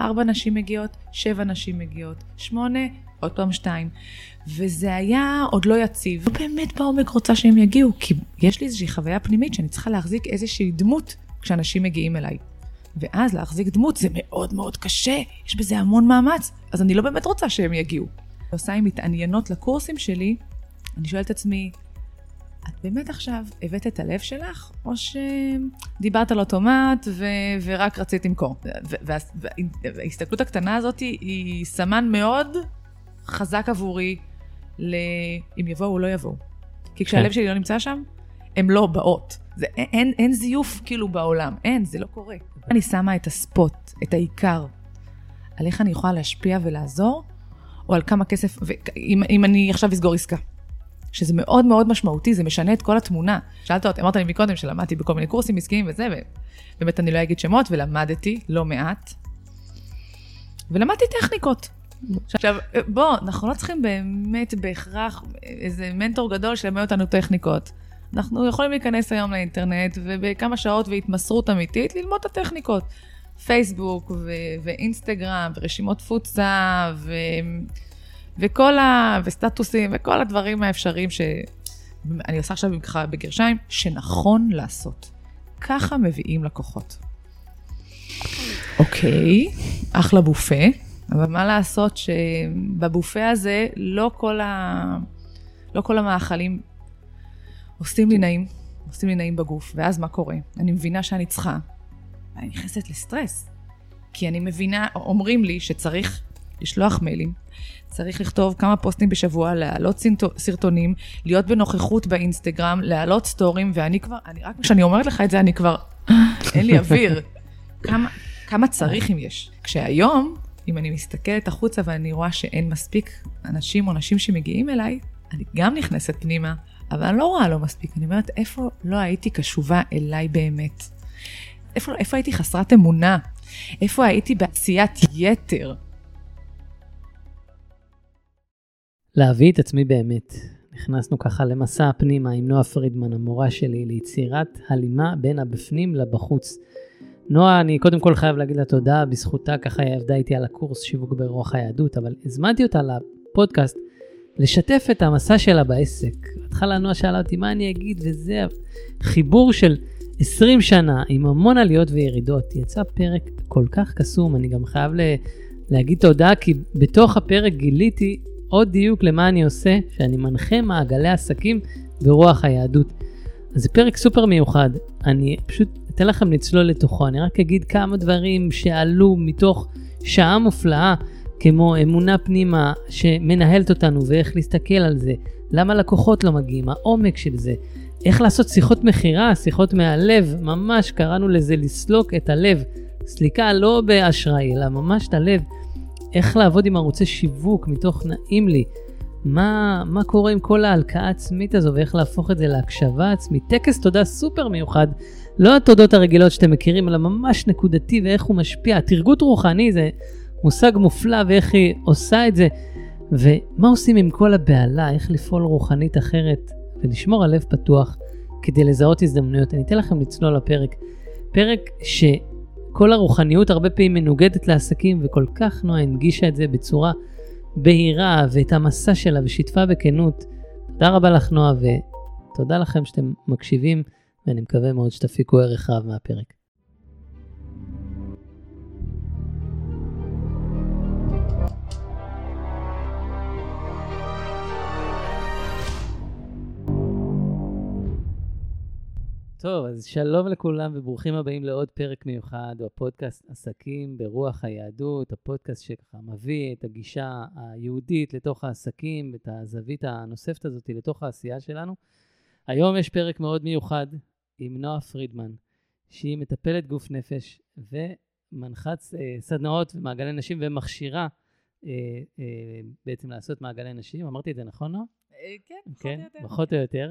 ארבע נשים מגיעות, שבע נשים מגיעות, שמונה, עוד פעם שתיים. וזה היה עוד לא יציב. לא באמת בעומק רוצה שהם יגיעו, כי יש לי איזושהי חוויה פנימית שאני צריכה להחזיק איזושהי דמות כשאנשים מגיעים אליי. ואז להחזיק דמות זה מאוד מאוד קשה, יש בזה המון מאמץ, אז אני לא באמת רוצה שהם יגיעו. עושה עם מתעניינות לקורסים שלי, אני שואלת את עצמי, את באמת עכשיו הבאת את הלב שלך, או שדיברת על אוטומט ו- ורק רצית למכור? וההסתכלות הקטנה הזאת היא סמן מאוד חזק עבורי ל... אם יבואו או לא יבואו. כי כשהלב כן. שלי לא נמצא שם, הן לא באות. זה, אין, אין זיוף כאילו בעולם, אין, זה לא קורה. אני שמה את הספוט, את העיקר, על איך אני יכולה להשפיע ולעזור, או על כמה כסף, ואם, אם אני עכשיו אסגור עסקה. שזה מאוד מאוד משמעותי, זה משנה את כל התמונה. שאלת אותי, אמרת לי מקודם שלמדתי בכל מיני קורסים עסקיים וזה, ובאמת אני לא אגיד שמות, ולמדתי לא מעט. ולמדתי טכניקות. עכשיו, בוא, אנחנו לא צריכים באמת בהכרח איזה מנטור גדול שילמד אותנו טכניקות. אנחנו יכולים להיכנס היום לאינטרנט ובכמה שעות והתמסרות אמיתית ללמוד את הטכניקות. פייסבוק ו- ואינסטגרם ורשימות תפוצה ו- וכל ה... וסטטוסים וכל הדברים האפשריים שאני עושה עכשיו ככה בגרשיים, שנכון לעשות. ככה מביאים לקוחות. אוקיי, אחלה בופה, אבל מה לעשות שבבופה הזה לא כל, ה... לא כל המאכלים עושים לי נעים, עושים לי נעים בגוף, ואז מה קורה? אני מבינה שאני צריכה, ואני נכנסת לסטרס. כי אני מבינה, אומרים לי שצריך לשלוח מיילים, צריך לכתוב כמה פוסטים בשבוע, להעלות סרטונים, להיות בנוכחות באינסטגרם, להעלות סטורים, ואני כבר, אני רק כשאני אומרת לך את זה, אני כבר, אין לי אוויר. כמה, כמה צריך אם יש. כשהיום, אם אני מסתכלת החוצה ואני רואה שאין מספיק אנשים או נשים שמגיעים אליי, אני גם נכנסת פנימה, אבל אני לא רואה לא מספיק, אני אומרת, איפה לא הייתי קשובה אליי באמת? איפה, איפה הייתי חסרת אמונה? איפה הייתי בעשיית יתר? להביא את עצמי באמת. נכנסנו ככה למסע הפנימה עם נועה פרידמן, המורה שלי, ליצירת הלימה בין הבפנים לבחוץ. נועה, אני קודם כל חייב להגיד לה תודה, בזכותה ככה היא עבדה איתי על הקורס שיווק ברוח היהדות, אבל הזמנתי אותה לפודקאסט לשתף את המסע שלה בעסק. בהתחלה נועה שאלה אותי מה אני אגיד, וזה חיבור של 20 שנה עם המון עליות וירידות. יצא פרק כל כך קסום, אני גם חייב ל... להגיד תודה, כי בתוך הפרק גיליתי עוד דיוק למה אני עושה, שאני מנחה מעגלי עסקים ברוח היהדות. אז זה פרק סופר מיוחד, אני פשוט אתן לכם לצלול לתוכו, אני רק אגיד כמה דברים שעלו מתוך שעה מופלאה, כמו אמונה פנימה שמנהלת אותנו ואיך להסתכל על זה, למה לקוחות לא מגיעים, העומק של זה, איך לעשות שיחות מכירה, שיחות מהלב, ממש קראנו לזה לסלוק את הלב, סליקה לא באשראי, אלא ממש את הלב. איך לעבוד עם ערוצי שיווק מתוך נעים לי, מה, מה קורה עם כל ההלקאה העצמית הזו ואיך להפוך את זה להקשבה עצמית. טקס תודה סופר מיוחד, לא התודות הרגילות שאתם מכירים, אלא ממש נקודתי ואיך הוא משפיע. תרגות רוחני זה מושג מופלא ואיך היא עושה את זה. ומה עושים עם כל הבהלה, איך לפעול רוחנית אחרת ולשמור על לב פתוח כדי לזהות הזדמנויות. אני אתן לכם לצלול לפרק. פרק ש... כל הרוחניות הרבה פעמים מנוגדת לעסקים, וכל כך נועה הנגישה את זה בצורה בהירה, ואת המסע שלה, ושיתפה בכנות. תודה רבה לך, נועה, ותודה לכם שאתם מקשיבים, ואני מקווה מאוד שתפיקו ערך רב מהפרק. טוב, אז שלום לכולם וברוכים הבאים לעוד פרק מיוחד בפודקאסט עסקים ברוח היהדות, הפודקאסט שככה מביא את הגישה היהודית לתוך העסקים, את הזווית הנוספת הזאת לתוך העשייה שלנו. היום יש פרק מאוד מיוחד עם נועה פרידמן, שהיא מטפלת גוף נפש ומנחת אה, סדנאות ומעגלי נשים ומכשירה אה, אה, בעצם לעשות מעגלי נשים. אמרתי את זה נכון, נועה? אה, כן, פחות כן, או יותר. פחות או יותר.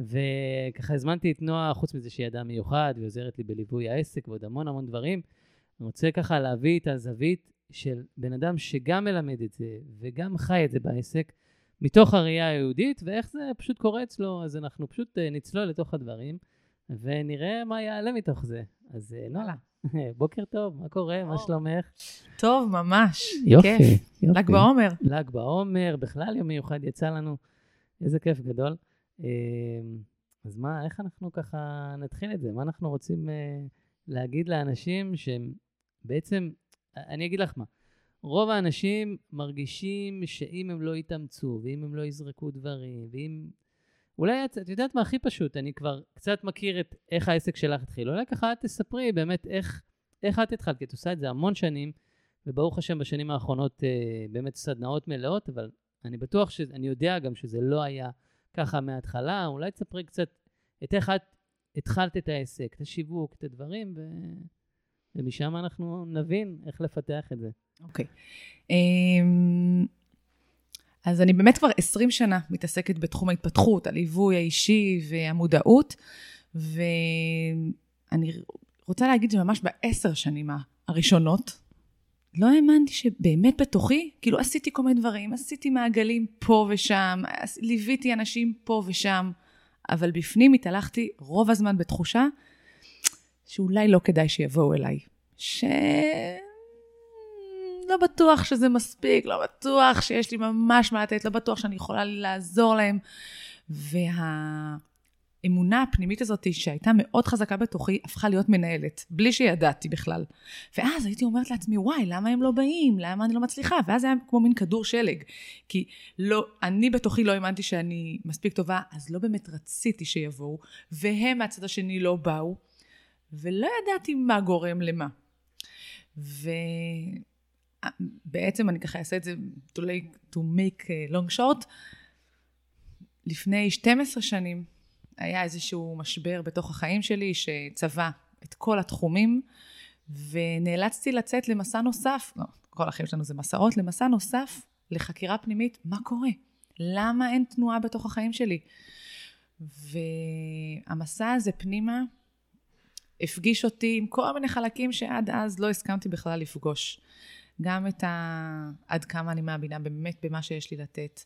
וככה הזמנתי את נועה, חוץ מזה שהיא אדם מיוחד, והיא עוזרת לי בליווי העסק ועוד המון המון דברים. אני רוצה ככה להביא את הזווית של בן אדם שגם מלמד את זה וגם חי את זה בעסק, מתוך הראייה היהודית, ואיך זה פשוט קורה אצלו. אז אנחנו פשוט אה, נצלול לתוך הדברים, ונראה מה יעלה מתוך זה. אז נועה, בוקר טוב, מה קורה? מה שלומך? טוב, ממש. יופי, כיף. יופי. ל"ג בעומר. ל"ג בעומר, בכלל יום מיוחד יצא לנו. איזה כיף גדול. אה, אז מה, איך אנחנו ככה נתחיל את זה? מה אנחנו רוצים אה, להגיד לאנשים שהם בעצם, אני אגיד לך מה, רוב האנשים מרגישים שאם הם לא יתאמצו, ואם הם לא יזרקו דברים, ואם... אולי את, את יודעת מה הכי פשוט, אני כבר קצת מכיר את איך העסק שלך התחיל. אולי ככה את תספרי באמת איך, איך את התחלת, כי את עושה את זה המון שנים, וברוך השם בשנים האחרונות אה, באמת סדנאות מלאות, אבל אני בטוח, ש... אני יודע גם שזה לא היה ככה מההתחלה. אולי תספרי קצת את איך את התחלת את העסק, את השיווק, את הדברים, ו... ומשם אנחנו נבין איך לפתח את זה. אוקיי. אמ, אז אני באמת כבר 20 שנה מתעסקת בתחום ההתפתחות, הליווי האישי והמודעות, ואני רוצה להגיד שממש בעשר שנים הראשונות, לא האמנתי שבאמת בתוכי, כאילו עשיתי כל מיני דברים, עשיתי מעגלים פה ושם, ליוויתי אנשים פה ושם, אבל בפנים התהלכתי רוב הזמן בתחושה שאולי לא כדאי שיבואו אליי. ש... לא בטוח שזה מספיק, לא בטוח שיש לי ממש מה לתת, לא בטוח שאני יכולה לעזור להם. והאמונה הפנימית הזאת, שהייתה מאוד חזקה בתוכי, הפכה להיות מנהלת, בלי שידעתי בכלל. ואז הייתי אומרת לעצמי, וואי, למה הם לא באים? למה אני לא מצליחה? ואז היה כמו מין כדור שלג. כי לא, אני בתוכי לא האמנתי שאני מספיק טובה, אז לא באמת רציתי שיבואו, והם מהצד השני לא באו, ולא ידעתי מה גורם למה. ו... בעצם אני ככה אעשה את זה to, make, to make long short. לפני 12 שנים היה איזשהו משבר בתוך החיים שלי שצבע את כל התחומים, ונאלצתי לצאת למסע נוסף, לא, כל החיים שלנו זה מסעות, למסע נוסף לחקירה פנימית, מה קורה? למה אין תנועה בתוך החיים שלי? והמסע הזה פנימה הפגיש אותי עם כל מיני חלקים שעד אז לא הסכמתי בכלל לפגוש. גם את ה... עד כמה אני מאמינה באמת במה שיש לי לתת,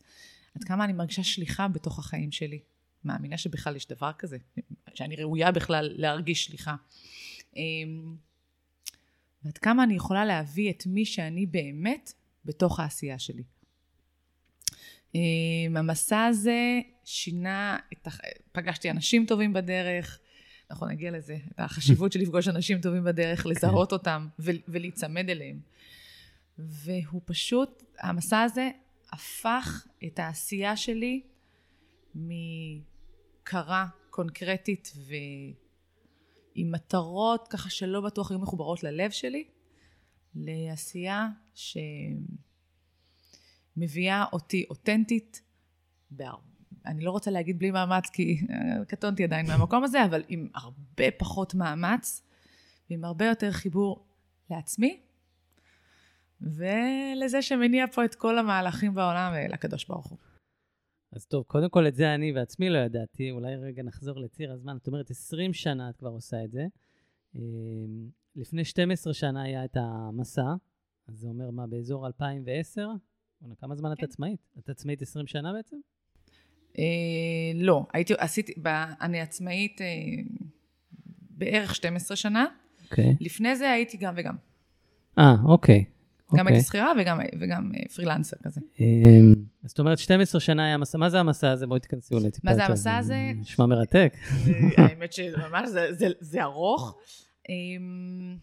עד כמה אני מרגישה שליחה בתוך החיים שלי. מאמינה שבכלל יש דבר כזה, שאני ראויה בכלל להרגיש שליחה. אמ, ועד כמה אני יכולה להביא את מי שאני באמת בתוך העשייה שלי. אמ, המסע הזה שינה, את הח... פגשתי אנשים טובים בדרך, אנחנו נגיע לזה, את החשיבות של לפגוש אנשים טובים בדרך, כן. לזהות אותם ולהיצמד אליהם. והוא פשוט, המסע הזה הפך את העשייה שלי מקרה קונקרטית ועם מטרות ככה שלא בטוח היו מחוברות ללב שלי, לעשייה שמביאה אותי אותנטית, בהר... אני לא רוצה להגיד בלי מאמץ כי קטונתי עדיין מהמקום הזה, אבל עם הרבה פחות מאמץ ועם הרבה יותר חיבור לעצמי ולזה שמניע פה את כל המהלכים בעולם לקדוש ברוך הוא. אז טוב, קודם כל את זה אני בעצמי לא ידעתי, אולי רגע נחזור לציר הזמן. את אומרת, 20 שנה את כבר עושה את זה. אמ, לפני 12 שנה היה את המסע, אז זה אומר מה, באזור 2010? כמה זמן את כן. עצמאית? את עצמאית 20 שנה בעצם? אה, לא, הייתי, עשיתי, אני עצמאית אה, בערך 12 שנה. אוקיי. לפני זה הייתי גם וגם. אה, אוקיי. גם הייתי אוקיי. שכירה וגם, וגם אה, פרילנסר כזה. אמ, אז זאת אומרת, 12 שנה היה מסע, מה זה המסע הזה? בואי תיכנסי אולי טיפה. מה זה המסע הזה? נשמע מרתק. האמת שממש זה ארוך. אמ,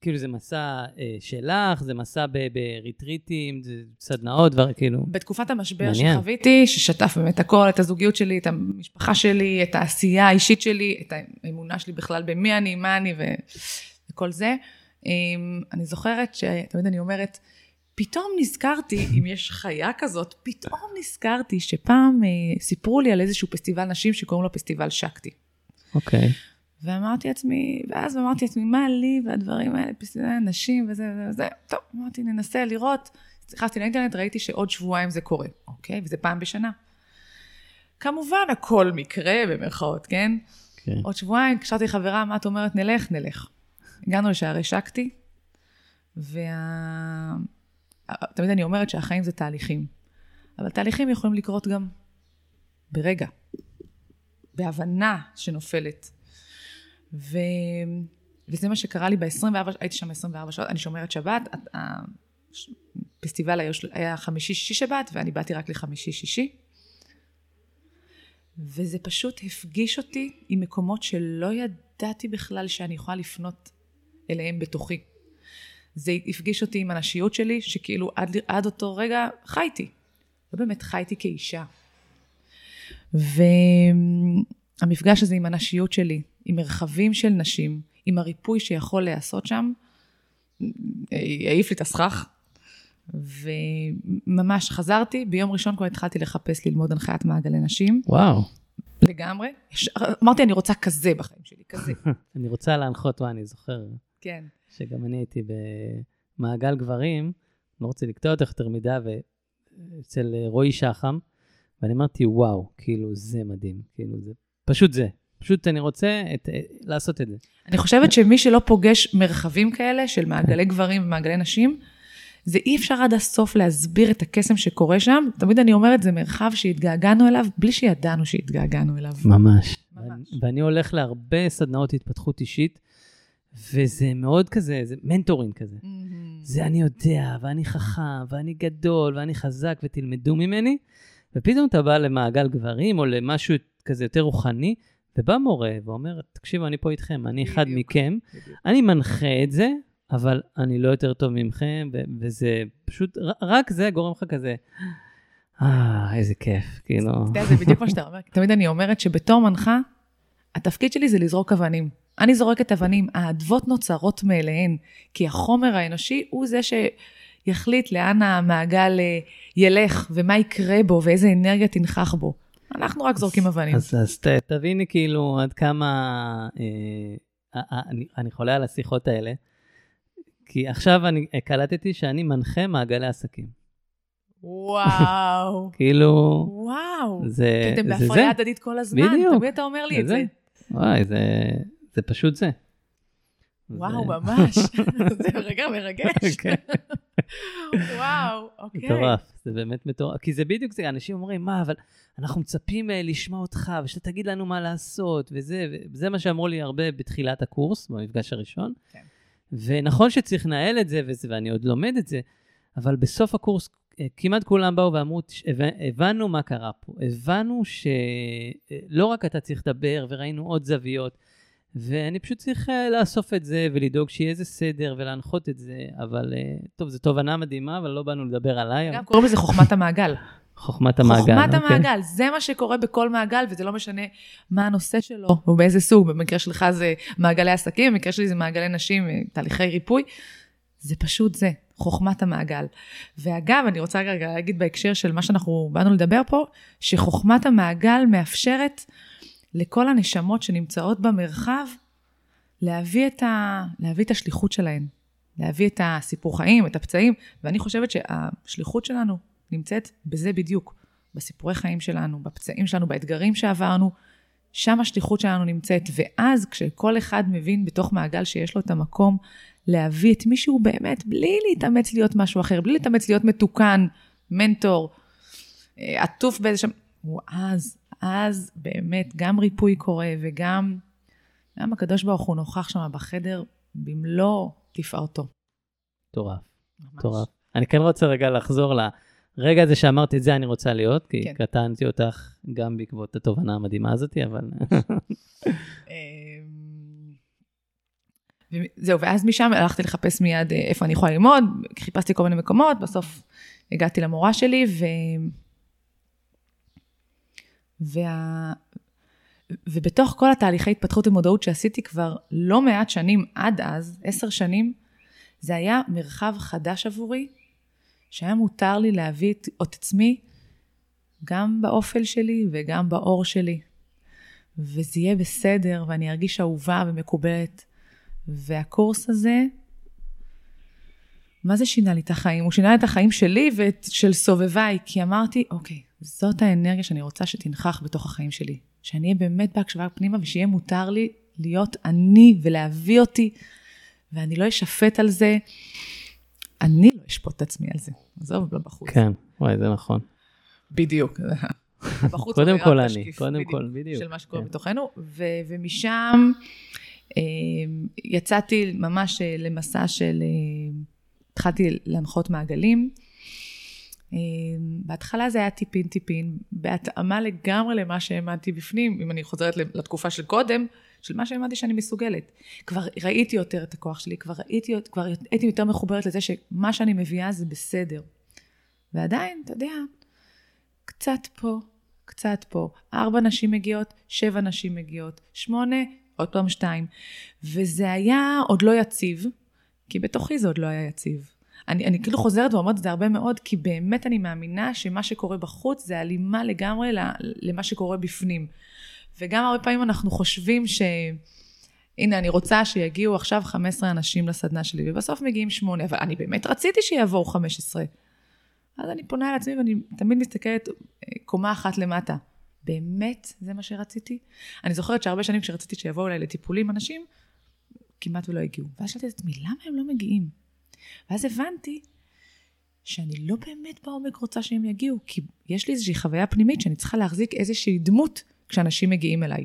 כאילו זה מסע אה, שלך, זה מסע בריטריטים, זה סדנאות, דבר כאילו... בתקופת המשבר שחוויתי, ששטף באמת הכל, את הזוגיות שלי, את המשפחה שלי, את העשייה האישית שלי, את האמונה שלי בכלל במי אני, מה אני וכל זה. אני זוכרת שתמיד אני אומרת, פתאום נזכרתי, אם יש חיה כזאת, פתאום נזכרתי שפעם אה, סיפרו לי על איזשהו פסטיבל נשים שקוראים לו פסטיבל שקטי. אוקיי. Okay. ואמרתי לעצמי, ואז אמרתי לעצמי, מה לי והדברים האלה, פסטיבל נשים וזה וזה וזה. טוב, אמרתי, ננסה לראות. נכנסתי לאינטרנט, ראיתי שעוד שבועיים זה קורה, אוקיי? וזה פעם בשנה. כמובן, הכל מקרה, במרכאות, כן? כן. Okay. עוד שבועיים, התקשרתי לחברה, מה את אומרת? נלך, נלך. הגענו לשערי שקטי, וה... תמיד אני אומרת שהחיים זה תהליכים, אבל תהליכים יכולים לקרות גם ברגע, בהבנה שנופלת. וזה מה שקרה לי ב-24, הייתי שם 24 שעות, אני שומרת שבת, הפסטיבל היה, היה חמישי, שישי שבת, ואני באתי רק לחמישי, שישי. וזה פשוט הפגיש אותי עם מקומות שלא ידעתי בכלל שאני יכולה לפנות אליהם בתוכי. זה הפגיש אותי עם הנשיות שלי, שכאילו עד, עד אותו רגע חייתי. לא באמת חייתי כאישה. והמפגש הזה עם הנשיות שלי, עם מרחבים של נשים, עם הריפוי שיכול להיעשות שם, העיף לי את הסכך. וממש חזרתי, ביום ראשון כבר התחלתי לחפש ללמוד הנחיית מעגלי נשים. וואו. לגמרי. אמרתי, אני רוצה כזה בחיים שלי, כזה. אני רוצה להנחות, וואי, אני זוכר. כן. שגם אני הייתי במעגל גברים, לא רוצה לקטוע אותך יותר מדי, ואצל רועי שחם, ואני אמרתי, וואו, כאילו, זה מדהים, כאילו, זה פשוט זה. פשוט אני רוצה את, לעשות את זה. אני חושבת שמי שלא פוגש מרחבים כאלה של מעגלי גברים ומעגלי נשים, זה אי אפשר עד הסוף להסביר את הקסם שקורה שם. תמיד אני אומרת, זה מרחב שהתגעגענו אליו בלי שידענו שהתגעגענו אליו. ממש. ממש. ואני הולך להרבה סדנאות התפתחות אישית, וזה מאוד כזה, זה מנטורינג כזה. Mm-hmm. זה אני יודע, ואני חכם, ואני גדול, ואני חזק, ותלמדו ממני. ופתאום אתה בא למעגל גברים, או למשהו כזה יותר רוחני, ובא מורה ואומר, תקשיבו, אני פה איתכם, אני אחד בדיוק, מכם, בדיוק. אני מנחה את זה, אבל אני לא יותר טוב ממכם, ו- וזה פשוט, רק זה גורם לך כזה, אה, איזה כיף, כאילו. אתה יודע, זה בדיוק מה שאתה אומר. תמיד אני אומרת שבתור מנחה, התפקיד שלי זה לזרוק אבנים. אני זורקת אבנים, האדוות נוצרות מאליהן, כי החומר האנושי הוא זה שיחליט לאן המעגל אה, ילך, ומה יקרה בו, ואיזה אנרגיה תנכח בו. אנחנו רק זורקים אבנים. אז, אז ת, תביני כאילו עד כמה אה, אה, אה, אני, אני חולה על השיחות האלה, כי עכשיו אני קלטתי שאני מנחה מעגלי עסקים. וואו. כאילו... וואו. זה, כי אתם בהפריה הדדית כל הזמן, בדיוק. תמיד אתה אומר לי זה את זה. זה. וואי, זה, זה פשוט זה. וואו, זה... ממש. זה רגע מרגש. כן. וואו, אוקיי. מטורף, זה באמת מטורף. כי זה בדיוק זה, אנשים אומרים, מה, אבל אנחנו מצפים אה, לשמוע אותך, ושאתה תגיד לנו מה לעשות, וזה, וזה מה שאמרו לי הרבה בתחילת הקורס, במפגש הראשון. כן. ונכון שצריך לנהל את זה, וזה, ואני עוד לומד את זה, אבל בסוף הקורס אה, כמעט כולם באו ואמרו, הבנו מה קרה פה, הבנו שלא רק אתה צריך לדבר, וראינו עוד זוויות, ואני פשוט צריך uh, לאסוף את זה ולדאוג שיהיה איזה סדר ולהנחות את זה, אבל uh, טוב, זו תובנה מדהימה, אבל לא באנו לדבר עליי. גם. קוראים לזה חוכמת המעגל. חוכמת המעגל. חוכמת אוקיי. המעגל, זה מה שקורה בכל מעגל, וזה לא משנה מה הנושא שלו, או באיזה סוג, במקרה שלך זה מעגלי עסקים, במקרה שלי זה מעגלי נשים, תהליכי ריפוי. זה פשוט זה, חוכמת המעגל. ואגב, אני רוצה רגע להגיד בהקשר של מה שאנחנו באנו לדבר פה, שחוכמת המעגל מאפשרת לכל הנשמות שנמצאות במרחב, להביא את, ה... להביא את השליחות שלהן, להביא את הסיפור חיים, את הפצעים, ואני חושבת שהשליחות שלנו נמצאת בזה בדיוק, בסיפורי חיים שלנו, בפצעים שלנו, באתגרים שעברנו, שם השליחות שלנו נמצאת, ואז כשכל אחד מבין בתוך מעגל שיש לו את המקום להביא את מישהו באמת, בלי להתאמץ להיות משהו אחר, בלי להתאמץ להיות מתוקן, מנטור, אה, עטוף באיזה שם, אז אז באמת גם ריפוי קורה וגם גם הקדוש ברוך הוא נוכח שם בחדר במלוא תפארתו. מטורף, מטורף. אני כן רוצה רגע לחזור לרגע הזה שאמרתי את זה אני רוצה להיות, כי כן. קטנתי אותך גם בעקבות התובנה המדהימה הזאת, אבל... אמ, זהו, ואז משם הלכתי לחפש מיד אה, איפה אני יכולה ללמוד, חיפשתי כל מיני מקומות, בסוף הגעתי למורה שלי, ו... וה... ובתוך כל התהליכי התפתחות ומודעות שעשיתי כבר לא מעט שנים עד אז, עשר שנים, זה היה מרחב חדש עבורי, שהיה מותר לי להביא את, עצמי גם באופל שלי וגם באור שלי. וזה יהיה בסדר, ואני ארגיש אהובה ומקובלת. והקורס הזה, מה זה שינה לי את החיים? הוא שינה את החיים שלי ושל סובביי, כי אמרתי, אוקיי, זאת האנרגיה שאני רוצה שתנכח בתוך החיים שלי. שאני אהיה באמת בהקשבה פנימה ושיהיה מותר לי להיות אני ולהביא אותי, ואני לא אשפט על זה. אני לא אשפוט את עצמי על זה. עזוב, לא בחוץ. כן, וואי, זה נכון. בדיוק. בחוץ קודם כל אני, קודם כל, בדיוק. של מה שקורה כן. בתוכנו, ומשם אה, יצאתי ממש אה, למסע של, אה, התחלתי להנחות מעגלים. בהתחלה זה היה טיפין טיפין, בהתאמה לגמרי למה שהאמנתי בפנים, אם אני חוזרת לתקופה של קודם, של מה שהאמנתי שאני מסוגלת. כבר ראיתי יותר את הכוח שלי, כבר ראיתי, כבר הייתי יותר מחוברת לזה שמה שאני מביאה זה בסדר. ועדיין, אתה יודע, קצת פה, קצת פה. ארבע נשים מגיעות, שבע נשים מגיעות, שמונה, עוד פעם שתיים. וזה היה עוד לא יציב, כי בתוכי זה עוד לא היה יציב. אני, אני כאילו חוזרת ואומרת את זה הרבה מאוד, כי באמת אני מאמינה שמה שקורה בחוץ זה הלימה לגמרי למה שקורה בפנים. וגם הרבה פעמים אנחנו חושבים ש... הנה, אני רוצה שיגיעו עכשיו 15 אנשים לסדנה שלי, ובסוף מגיעים שמונה, אבל אני באמת רציתי שיבואו 15. אז אני פונה על עצמי ואני תמיד מסתכלת אה, קומה אחת למטה. באמת זה מה שרציתי? אני זוכרת שהרבה שנים כשרציתי שיבואו אליי לטיפולים אנשים, כמעט ולא הגיעו. ואז שאלתי את עצמי, למה הם לא מגיעים? ואז הבנתי שאני לא באמת בעומק רוצה שהם יגיעו, כי יש לי איזושהי חוויה פנימית שאני צריכה להחזיק איזושהי דמות כשאנשים מגיעים אליי.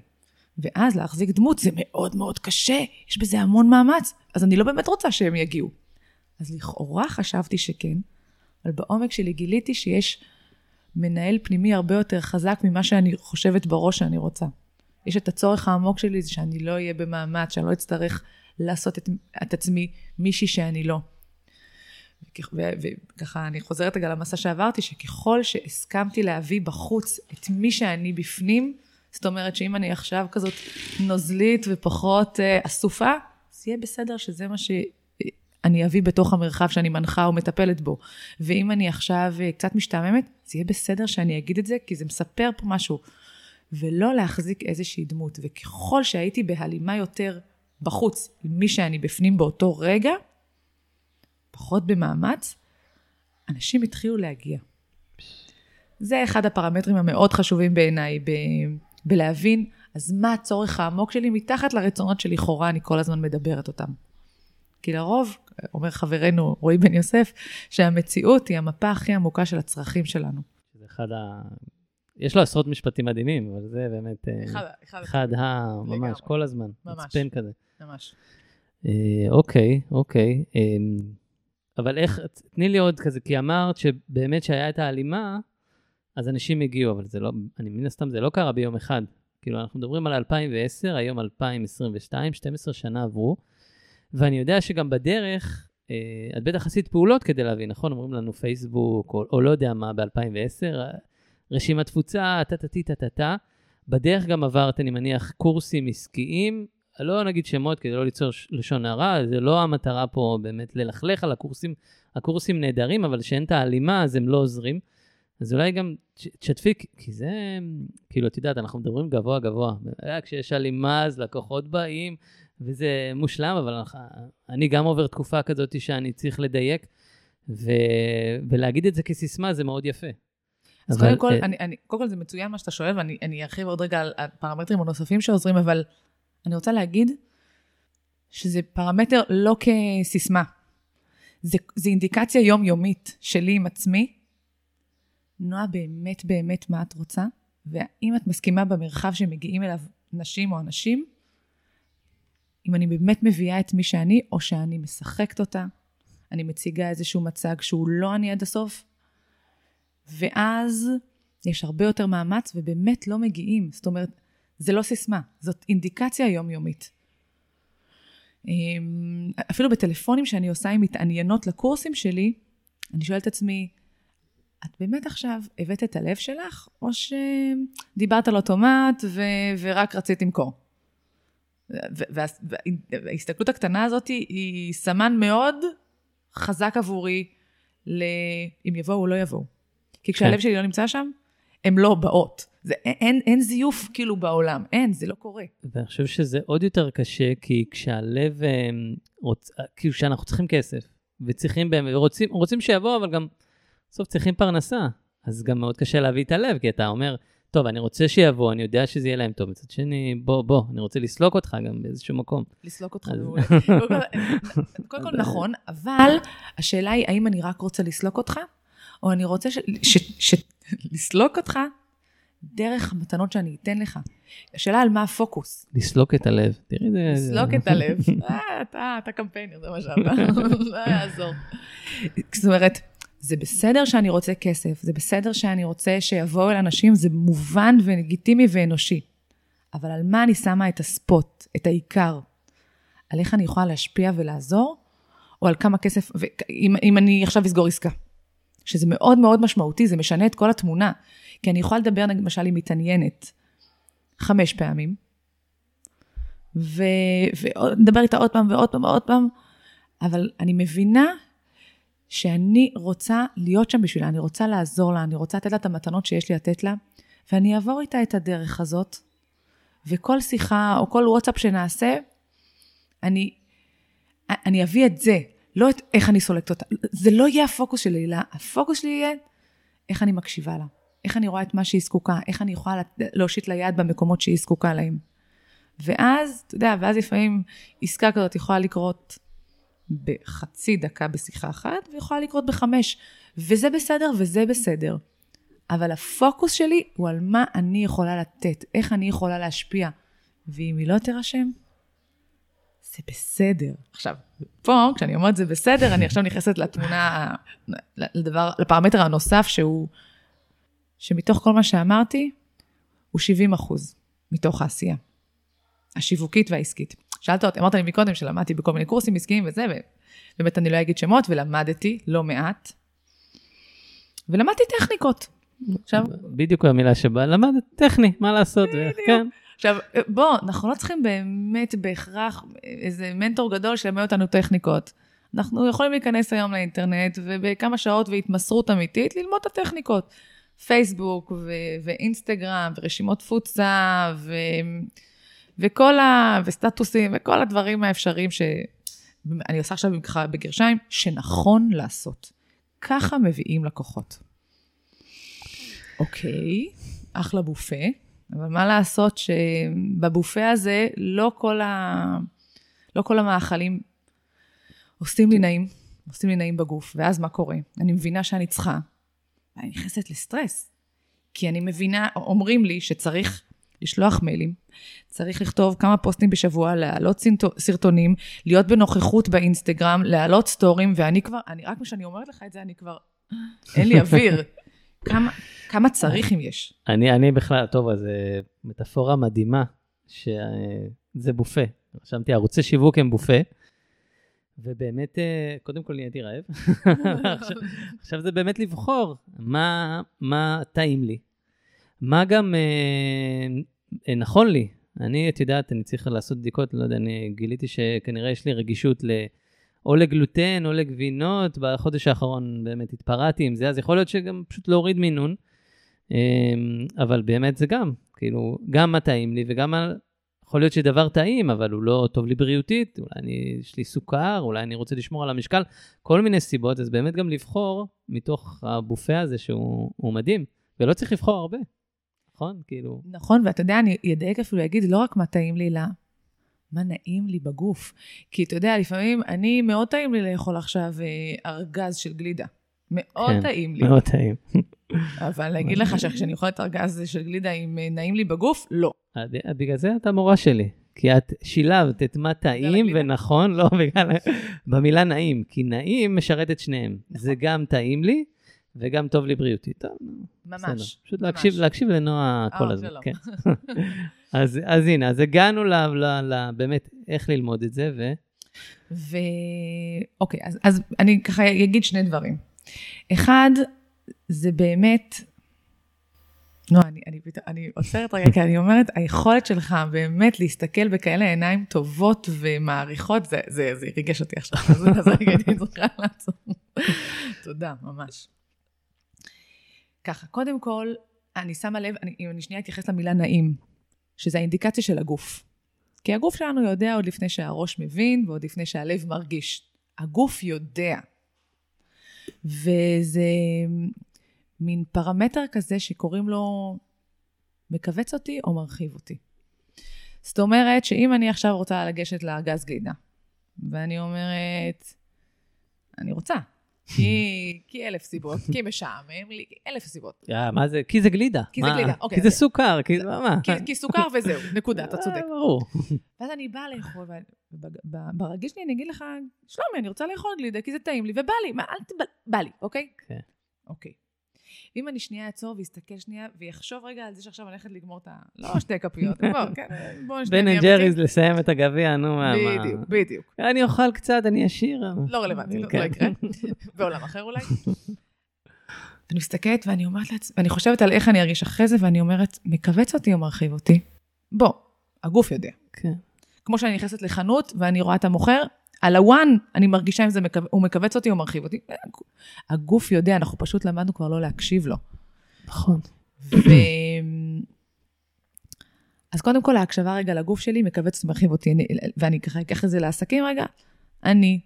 ואז להחזיק דמות זה מאוד מאוד קשה, יש בזה המון מאמץ, אז אני לא באמת רוצה שהם יגיעו. אז לכאורה חשבתי שכן, אבל בעומק שלי גיליתי שיש מנהל פנימי הרבה יותר חזק ממה שאני חושבת בראש שאני רוצה. יש את הצורך העמוק שלי, זה שאני לא אהיה במאמץ, שאני לא אצטרך לעשות את, את עצמי מישהי שאני לא. וככה אני חוזרת רגע למסע שעברתי, שככל שהסכמתי להביא בחוץ את מי שאני בפנים, זאת אומרת שאם אני עכשיו כזאת נוזלית ופחות אה, אסופה, אז יהיה בסדר שזה מה שאני אביא בתוך המרחב שאני מנחה או מטפלת בו. ואם אני עכשיו אה, קצת משתעממת, זה יהיה בסדר שאני אגיד את זה, כי זה מספר פה משהו. ולא להחזיק איזושהי דמות. וככל שהייתי בהלימה יותר בחוץ עם מי שאני בפנים באותו רגע, פחות במאמץ, אנשים התחילו להגיע. זה אחד הפרמטרים המאוד חשובים בעיניי, ב- בלהבין אז מה הצורך העמוק שלי מתחת לרצונות שלכאורה אני כל הזמן מדברת אותם. כי לרוב, אומר חברנו רועי בן יוסף, שהמציאות היא המפה הכי עמוקה של הצרכים שלנו. זה אחד ה... יש לו עשרות משפטים מדהימים, אבל זה באמת... אה, אחד, אחד, אחד ה... ממש, כל הזמן. ממש. מצפן כזה. ממש. אה, אוקיי, אוקיי. אה, אבל איך, תני לי עוד כזה, כי אמרת שבאמת שהיה את ההלימה, אז אנשים הגיעו, אבל זה לא, אני מן הסתם, זה לא קרה ביום אחד. כאילו, אנחנו מדברים על 2010, היום 2022, 12 שנה עברו, ואני יודע שגם בדרך, אה, את בטח עשית פעולות כדי להבין, נכון? אומרים לנו פייסבוק, או, או לא יודע מה, ב-2010, רשימת תפוצה, טה-טה-טה-טה-טה. בדרך גם עברת, אני מניח, קורסים עסקיים, לא נגיד שמות כדי לא ליצור לשון הרע, זה לא המטרה פה באמת ללכלך על הקורסים, הקורסים נהדרים, אבל כשאין את ההלימה אז הם לא עוזרים. אז אולי גם תשתפי, כי זה, כאילו, את יודעת, אנחנו מדברים גבוה גבוה. כשיש הלימה אז לקוחות באים, וזה מושלם, אבל אני גם עובר תקופה כזאת שאני צריך לדייק, ו, ולהגיד את זה כסיסמה זה מאוד יפה. אז אבל, קודם כל, uh, אני, אני, קודם כל זה מצוין מה שאתה שואל, ואני ארחיב עוד רגע על הפרמטרים הנוספים שעוזרים, אבל אני רוצה להגיד שזה פרמטר לא כסיסמה. זה, זה אינדיקציה יומיומית שלי עם עצמי. נועה, באמת באמת מה את רוצה? והאם את מסכימה במרחב שמגיעים אליו נשים או אנשים, אם אני באמת מביאה את מי שאני, או שאני משחקת אותה, אני מציגה איזשהו מצג שהוא לא אני עד הסוף, ואז יש הרבה יותר מאמץ ובאמת לא מגיעים. זאת אומרת, זה לא סיסמה, זאת אינדיקציה יומיומית. אמ, אפילו בטלפונים שאני עושה עם מתעניינות לקורסים שלי, אני שואלת את עצמי, את באמת עכשיו הבאת את הלב שלך, או שדיברת על אוטומט ו- ורק רצית למכור? וההסתכלות הקטנה הזאת היא סמן מאוד חזק עבורי לאם יבואו או לא יבואו. כי כשהלב כן. שלי לא נמצא שם, הן לא באות. זה, אין, אין זיוף כאילו בעולם, אין, זה לא קורה. ואני חושב שזה עוד יותר קשה, כי כשהלב, אה, רוצ, כאילו כשאנחנו צריכים כסף, וצריכים באמת, רוצים, רוצים שיבוא, אבל גם בסוף צריכים פרנסה, אז גם מאוד קשה להביא את הלב, כי אתה אומר, טוב, אני רוצה שיבוא, אני יודע שזה יהיה להם טוב. מצד שני, בוא, בוא, אני רוצה לסלוק אותך גם באיזשהו מקום. לסלוק אותך מעולה. קודם כל נכון, אבל השאלה היא, האם אני רק רוצה לסלוק אותך, או אני רוצה לסלוק אותך דרך המתנות שאני אתן לך. השאלה על מה הפוקוס. לסלוק את הלב. תראי את זה. לסלוק את הלב. אה, אתה, אתה קמפיינר, זה מה שאתה. לא יעזור. זאת אומרת, זה בסדר שאני רוצה כסף, זה בסדר שאני רוצה שיבואו אל אנשים, זה מובן ולגיטימי ואנושי. אבל על מה אני שמה את הספוט, את העיקר? על איך אני יכולה להשפיע ולעזור, או על כמה כסף, ואם, אם אני עכשיו אסגור עסקה. שזה מאוד מאוד משמעותי, זה משנה את כל התמונה. כי אני יכולה לדבר, למשל, עם מתעניינת חמש פעמים, ונדבר איתה עוד פעם ועוד פעם ועוד פעם, אבל אני מבינה שאני רוצה להיות שם בשבילה, אני רוצה לעזור לה, אני רוצה לתת לה את המתנות שיש לי לתת לה, ואני אעבור איתה את הדרך הזאת, וכל שיחה או כל וואטסאפ שנעשה, אני, אני אביא את זה, לא את איך אני סולקת אותה. זה לא יהיה הפוקוס שלי, אלא הפוקוס שלי יהיה איך אני מקשיבה לה, איך אני רואה את מה שהיא זקוקה, איך אני יכולה להושיט לה יד במקומות שהיא זקוקה להם. ואז, אתה יודע, ואז לפעמים עסקה כזאת יכולה לקרות בחצי דקה בשיחה אחת, ויכולה לקרות בחמש. וזה בסדר וזה בסדר. אבל הפוקוס שלי הוא על מה אני יכולה לתת, איך אני יכולה להשפיע. ואם היא לא תירשם, זה בסדר. עכשיו, פה, כשאני אומרת זה בסדר, אני עכשיו נכנסת לתמונה, לדבר, לפרמטר הנוסף שהוא, שמתוך כל מה שאמרתי, הוא 70 אחוז מתוך העשייה. השיווקית והעסקית. שאלת אותי, אמרת לי מקודם שלמדתי בכל מיני קורסים עסקיים וזה, ובאמת אני לא אגיד שמות, ולמדתי לא מעט. ולמדתי טכניקות. עכשיו... בדיוק המילה שבאה, למדת טכני, מה לעשות, כן. עכשיו, בוא, אנחנו לא צריכים באמת בהכרח איזה מנטור גדול שילמד אותנו טכניקות. אנחנו יכולים להיכנס היום לאינטרנט, ובכמה שעות והתמסרות אמיתית, ללמוד את הטכניקות. פייסבוק ו- ואינסטגרם ורשימות תפוצה ו- וכל ה... וסטטוסים וכל הדברים האפשריים שאני עושה עכשיו ככה בגרשיים, שנכון לעשות. ככה מביאים לקוחות. אוקיי, אחלה בופה. אבל מה לעשות שבבופה הזה לא כל, ה... לא כל המאכלים עושים לי נעים, עושים לי נעים בגוף, ואז מה קורה? אני מבינה שאני צריכה, ואני נכנסת לסטרס. כי אני מבינה, אומרים לי שצריך לשלוח מיילים, צריך לכתוב כמה פוסטים בשבוע, להעלות סרטונים, להיות בנוכחות באינסטגרם, להעלות סטורים, ואני כבר, אני, רק כשאני אומרת לך את זה, אני כבר, אין לי אוויר. כמה, כמה צריך אם יש? אני, אני בכלל, טוב, אז אה, מטאפורה מדהימה, שזה בופה. רשמתי, ערוצי שיווק הם בופה, ובאמת, אה, קודם כל נהייתי רעב. עכשיו, עכשיו זה באמת לבחור מה, מה טעים לי. מה גם אה, נכון לי. אני, את יודעת, אני צריך לעשות בדיקות, לא יודע, אני גיליתי שכנראה יש לי רגישות ל... או לגלוטן או לגבינות, בחודש האחרון באמת התפרעתי עם זה, אז יכול להיות שגם פשוט להוריד מינון. אמ, אבל באמת זה גם, כאילו, גם מה טעים לי וגם מה... יכול להיות שדבר טעים, אבל הוא לא טוב לי בריאותית, אולי אני, יש לי סוכר, אולי אני רוצה לשמור על המשקל, כל מיני סיבות, אז באמת גם לבחור מתוך הבופה הזה שהוא מדהים, ולא צריך לבחור הרבה, נכון? כאילו... נכון, ואתה יודע, אני אדייק אפילו להגיד, לא רק מה טעים לי, אלא מה נעים לי בגוף. כי אתה יודע, לפעמים, אני, מאוד טעים לי לאכול עכשיו אה, ארגז של גלידה. מאוד כן, טעים לי. מאוד טעים. אבל להגיד לך שכשאני אוכלת ארגז של גלידה אם אה, נעים לי בגוף, לא. בגלל זה אתה מורה שלי. כי את שילבת את מה טעים ונכון, לא בגלל... במילה נעים, כי נעים משרת את שניהם. נכון. זה גם טעים לי, וגם טוב לי בריאותית. טוב, ממש. בסדר. פשוט ממש. להקשיב, להקשיב לנועה כל הזמן. כן. אז, אז הנה, אז הגענו ל, ל, ל, באמת איך ללמוד את זה, ו... ו... אוקיי, אז, אז אני ככה אגיד שני דברים. אחד, זה באמת, לא, אני, אני, אני עוצרת רגע, כי אני אומרת, היכולת שלך באמת להסתכל בכאלה עיניים טובות ומעריכות, זה, זה, זה ריגש אותי עכשיו, אז רגע, אני צריכה לעצור. תודה, ממש. ככה, קודם כל, אני שמה לב, אני, אם אני שנייה אתייחס למילה נעים, שזה האינדיקציה של הגוף. כי הגוף שלנו יודע עוד לפני שהראש מבין ועוד לפני שהלב מרגיש. הגוף יודע. וזה מין פרמטר כזה שקוראים לו מכווץ אותי או מרחיב אותי. זאת אומרת שאם אני עכשיו רוצה לגשת לארגז גלידה, ואני אומרת, אני רוצה, כי, כי אלף סיבות, כי משעמם לי, כי אלף סיבות. יא, מה זה? כי זה גלידה. כי זה? גלידה, אוקיי, כי זה סוכר, כי זה מה? כי, סוכר וזהו, נקודה, אתה צודק. אה, ברור. ואז אני באה לאכול, וברגיל שלי אני אגיד לך, שלומי, אני רוצה לאכול גלידה, כי זה טעים לי, ובא לי, מה, אל תבא, בא לי, אוקיי? כן. אוקיי. ואם אני שנייה אעצור ואסתכל שנייה, ויחשוב רגע על זה שעכשיו אני הולכת לגמור את ה... לא שתי כפיות, בוא, כן, בוא נשתה בן אנד ג'ריז לסיים את הגביע, נו מה. בדיוק, בדיוק. אני אוכל קצת, אני אשיר. לא רלוונטי, לא- כן. לא יקרה. בעולם אחר אולי. אני מסתכלת ואני אומרת לעצמי, ואני חושבת על איך אני ארגיש אחרי זה, ואני אומרת, מכווץ אותי או מרחיב אותי? בוא, הגוף יודע. כן. כמו שאני נכנסת לחנות ואני רואה את המוכר, על ה one אני מרגישה אם זה מכו... הוא מכווץ אותי או מרחיב אותי. הגוף יודע, אנחנו פשוט למדנו כבר לא להקשיב לו. נכון. ו... אז קודם כל, ההקשבה רגע לגוף שלי מכווץ ומרחיב אותי, אני, ואני ככה אקח את זה לעסקים רגע. אני,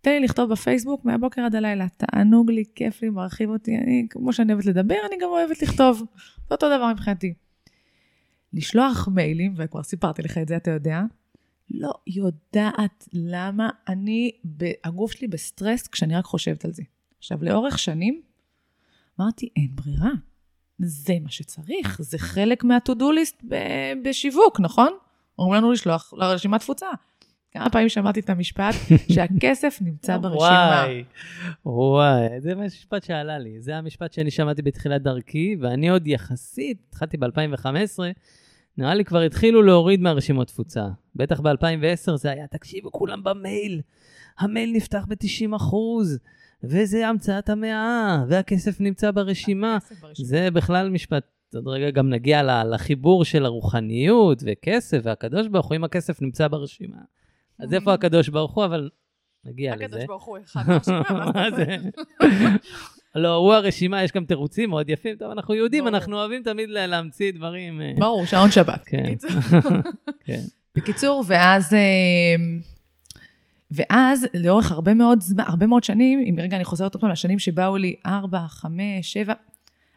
תן לי לכתוב בפייסבוק מהבוקר עד הלילה, תענוג לי, כיף לי, מרחיב אותי, אני, כמו שאני אוהבת לדבר, אני גם אוהבת לכתוב. זה אותו דבר מבחינתי. לשלוח מיילים, וכבר סיפרתי לך את זה, אתה יודע, לא יודעת למה אני, הגוף שלי בסטרס כשאני רק חושבת על זה. עכשיו, לאורך שנים, אמרתי, אין ברירה. זה מה שצריך, זה חלק מה-to-do list ב- בשיווק, נכון? אומרים לנו לשלוח לרשימת תפוצה. כמה פעמים שמעתי את המשפט שהכסף נמצא ברשימה. וואי, וואי, זה משפט שעלה לי. זה המשפט שאני שמעתי בתחילת דרכי, ואני עוד יחסית, התחלתי ב-2015, נראה לי כבר התחילו להוריד מהרשימות תפוצה. בטח ב-2010 זה היה, תקשיבו, כולם במייל. המייל נפתח ב-90 אחוז, וזה המצאת המאה, והכסף נמצא ברשימה. זה בכלל משפט, עוד רגע גם נגיע לחיבור של הרוחניות וכסף, והקדוש ברוך הוא, אם הכסף נמצא ברשימה. אז איפה הקדוש ברוך הוא, אבל נגיע לזה. הקדוש ברוך הוא אחד מהרשימה, לא, הוא הרשימה, יש גם תירוצים מאוד יפים. טוב, אנחנו יהודים. אנחנו אוהבים תמיד לה- להמציא דברים. אה, ברור, שעון שבת. כן. בקיצור. כן. ואז... אה, ואז לאורך הרבה מאוד זמן, הרבה מאוד שנים, אם רגע אני חוזרת עוד פעם לשנים שבאו לי ארבע, חמש, שבע,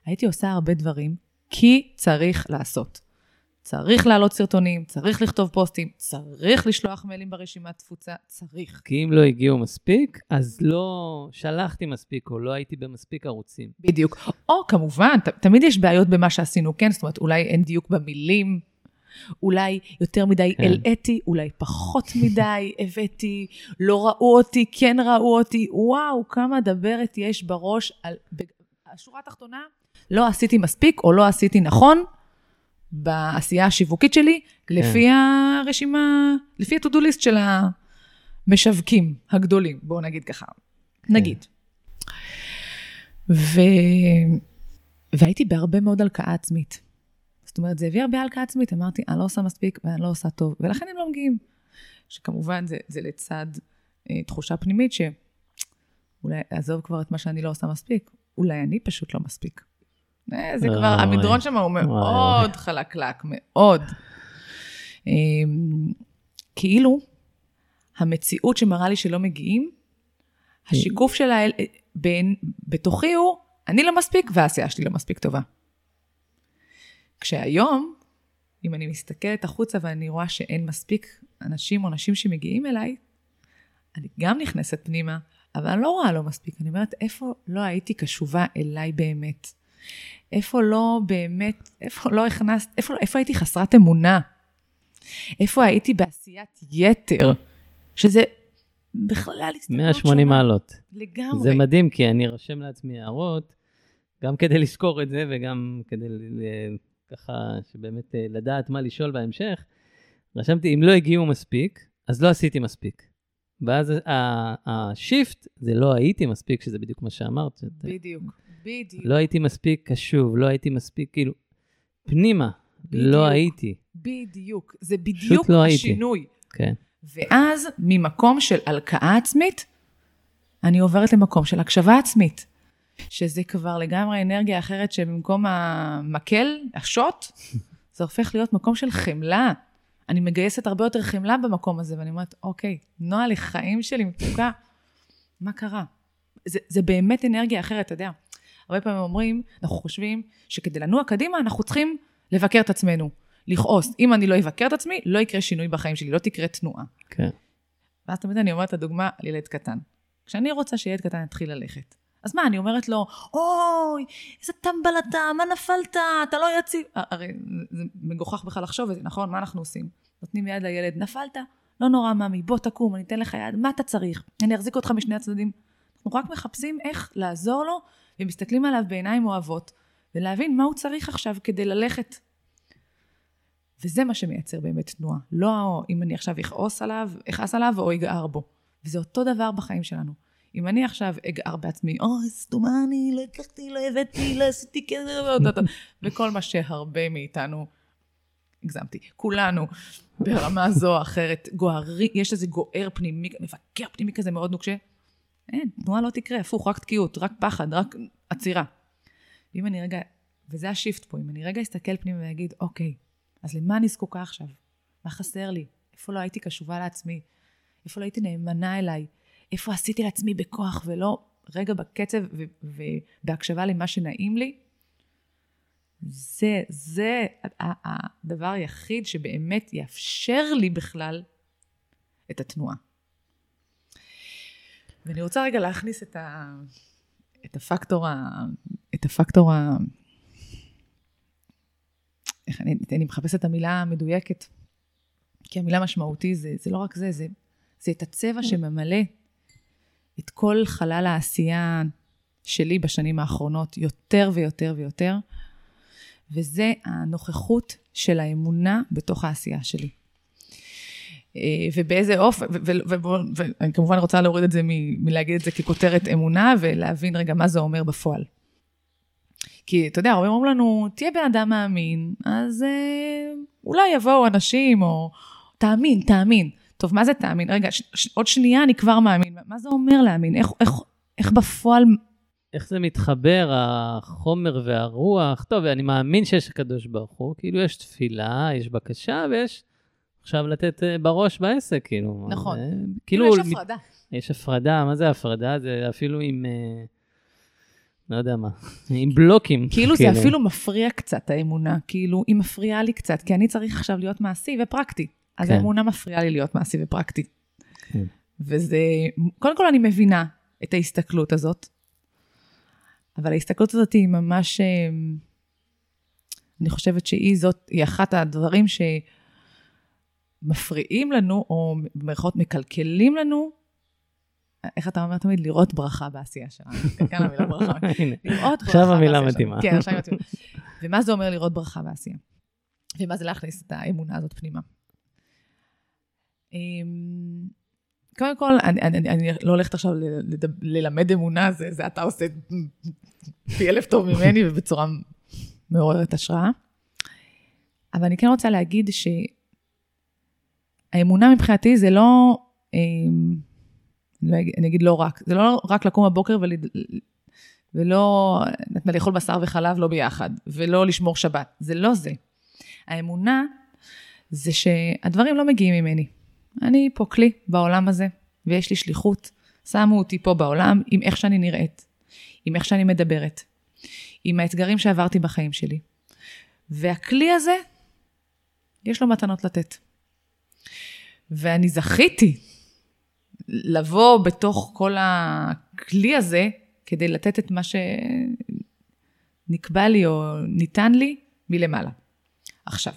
הייתי עושה הרבה דברים, כי צריך לעשות. צריך להעלות סרטונים, צריך לכתוב פוסטים, צריך לשלוח מיילים ברשימת תפוצה, צריך. כי אם לא הגיעו מספיק, אז לא שלחתי מספיק, או לא הייתי במספיק ערוצים. בדיוק. או כמובן, ת, תמיד יש בעיות במה שעשינו, כן? זאת אומרת, אולי אין דיוק במילים, אולי יותר מדי כן. הלאיתי, אולי פחות מדי הבאתי, לא ראו אותי, כן ראו אותי, וואו, כמה דברת יש בראש על... השורה התחתונה, לא עשיתי מספיק או לא עשיתי נכון בעשייה השיווקית שלי, כן. לפי הרשימה, לפי ה-to-do list של המשווקים הגדולים, בואו נגיד ככה. כן. נגיד. ו... והייתי בהרבה מאוד הלקאה עצמית. זאת אומרת, זה הביא הרבה הלקאה עצמית, אמרתי, אני לא עושה מספיק ואני לא עושה טוב, ולכן הם לא מגיעים. שכמובן זה, זה לצד אה, תחושה פנימית שאולי עזוב כבר את מה שאני לא עושה מספיק, אולי אני פשוט לא מספיק. אה, זה כבר. המדרון שם הוא מאוד חלקלק, מאוד. אה, כאילו, המציאות שמראה לי שלא מגיעים, השיקוף שלה אל- בין, בתוכי הוא, אני לא מספיק והעשייה שלי לא מספיק טובה. כשהיום, אם אני מסתכלת החוצה ואני רואה שאין מספיק אנשים או נשים שמגיעים אליי, אני גם נכנסת פנימה, אבל אני לא רואה לא מספיק. אני אומרת, איפה לא הייתי קשובה אליי באמת? איפה לא באמת, איפה לא הכנסת, איפה, איפה הייתי חסרת אמונה? איפה הייתי בעשיית יתר? שזה בכלל הסתכלות 180 שונה. מעלות. לגמרי. זה מדהים, כי אני רושם לעצמי הערות, גם כדי לזכור את זה וגם כדי ככה, שבאמת אה, לדעת מה לשאול בהמשך. רשמתי, אם לא הגיעו מספיק, אז לא עשיתי מספיק. ואז השיפט זה לא הייתי מספיק, שזה בדיוק מה שאמרת. בדיוק, בדיוק. לא הייתי מספיק קשוב, לא הייתי מספיק, כאילו, פנימה, בדיוק. לא הייתי. בדיוק. זה בדיוק לא. השינוי. כן, ואז ממקום של הלקאה עצמית, אני עוברת למקום של הקשבה עצמית. שזה כבר לגמרי אנרגיה אחרת שבמקום המקל, השוט, זה הופך להיות מקום של חמלה. אני מגייסת הרבה יותר חמלה במקום הזה, ואני אומרת, אוקיי, נועה לחיים שלי מתוקה, מה קרה? זה, זה באמת אנרגיה אחרת, אתה יודע. הרבה פעמים אומרים, אנחנו חושבים שכדי לנוע קדימה, אנחנו צריכים לבקר את עצמנו, לכעוס. אם אני לא אבקר את עצמי, לא יקרה שינוי בחיים שלי, לא תקרה תנועה. כן. ואז תמיד אני אומרת את הדוגמה על ילד קטן. כשאני רוצה שילד קטן יתחיל ללכת, אז מה, אני אומרת לו, אוי, איזה טמבל אתה, מה נפלת, אתה לא יציב. הרי זה מגוחך בכלל לחשוב את זה, נכון? מה אנחנו עושים? נותנים יד לילד, נפלת? לא נורא, ממי, בוא תקום, אני אתן לך יד, מה אתה צריך? אני אחזיק אותך משני הצדדים. אנחנו רק מחפשים איך לעזור לו, ומסתכלים עליו בעיניים אוהבות, ולהבין מה הוא צריך עכשיו כדי ללכת. וזה מה שמייצר באמת תנועה. לא אם אני עכשיו אכעוס עליו, אכעס עליו או אגער בו. וזה אותו דבר בחיים שלנו. אם אני עכשיו אגער בעצמי, אוי, סתומה אני, לא הצלחתי, לא הבאתי, לא עשיתי כזה, וכל מה שהרבה מאיתנו, הגזמתי, כולנו, ברמה זו או אחרת, גוערי, יש איזה גוער פנימי, מבקר פנימי כזה מאוד נוקשה. אין, תנועה לא תקרה, הפוך, רק תקיעות, רק פחד, רק עצירה. אם אני רגע, וזה השיפט פה, אם אני רגע אסתכל פנימה ואגיד, אוקיי, אז למה אני זקוקה עכשיו? מה חסר לי? איפה לא הייתי קשובה לעצמי? איפה לא הייתי נאמנה אליי? איפה עשיתי לעצמי בכוח ולא רגע בקצב ובהקשבה למה שנעים לי? זה, זה הדבר היחיד שבאמת יאפשר לי בכלל את התנועה. ואני רוצה רגע להכניס את, ה, את הפקטור, ה, את הפקטור, ה, איך אני, אני מחפשת את המילה המדויקת, כי המילה משמעותי זה, זה לא רק זה, זה, זה את הצבע שממלא את כל חלל העשייה שלי בשנים האחרונות, יותר ויותר ויותר, וזה הנוכחות של האמונה בתוך העשייה שלי. אה, ובאיזה אופן, ואני כמובן רוצה להוריד את זה מלהגיד את זה ככותרת אמונה, ולהבין רגע מה זה אומר בפועל. כי אתה יודע, הרבה אומרים לנו, תהיה בן אדם מאמין, אז אה, אולי יבואו אנשים, או תאמין, תאמין. טוב, מה זה תאמין? רגע, ש, ש, עוד שנייה אני כבר מאמין. מה זה אומר להאמין? איך, איך, איך בפועל... איך זה מתחבר, החומר והרוח? טוב, אני מאמין שיש הקדוש ברוך הוא, כאילו יש תפילה, יש בקשה, ויש עכשיו לתת אה, בראש בעסק, כאילו. נכון. כאילו, כאילו יש הפרדה. יש הפרדה, מה זה הפרדה? זה אפילו עם... אה, לא יודע מה, עם בלוקים. כאילו זה כאילו. אפילו מפריע קצת, האמונה. כאילו, היא מפריעה לי קצת, כי אני צריך עכשיו להיות מעשי ופרקטי. אז כן. האמונה מפריעה לי להיות מעשי ופרקטי. כן. וזה, קודם כל אני מבינה את ההסתכלות הזאת, אבל ההסתכלות הזאת היא ממש, אה, אני חושבת שהיא זאת, היא אחת הדברים שמפריעים לנו, או במירכאות מקלקלים לנו, איך אתה אומר תמיד? לראות ברכה בעשייה שלנו. כאן המילה ברכה. לראות ברכה עכשיו המילה מתאימה. כן, עכשיו מתאימה. ומה זה אומר לראות ברכה בעשייה? ומה זה להכניס את האמונה הזאת פנימה? אמ, קודם כל, אני, אני, אני לא הולכת עכשיו ללמד אמונה, זה, זה אתה עושה פי אלף טוב ממני ובצורה מעוררת השראה. אבל אני כן רוצה להגיד שהאמונה מבחינתי זה לא, אמ, אני אגיד לא רק, זה לא רק לקום בבוקר ול, ולא נתנה לאכול בשר וחלב לא ביחד, ולא לשמור שבת, זה לא זה. האמונה זה שהדברים לא מגיעים ממני. אני פה כלי בעולם הזה, ויש לי שליחות. שמו אותי פה בעולם עם איך שאני נראית, עם איך שאני מדברת, עם האתגרים שעברתי בחיים שלי. והכלי הזה, יש לו מתנות לתת. ואני זכיתי לבוא בתוך כל הכלי הזה כדי לתת את מה שנקבע לי או ניתן לי מלמעלה. עכשיו,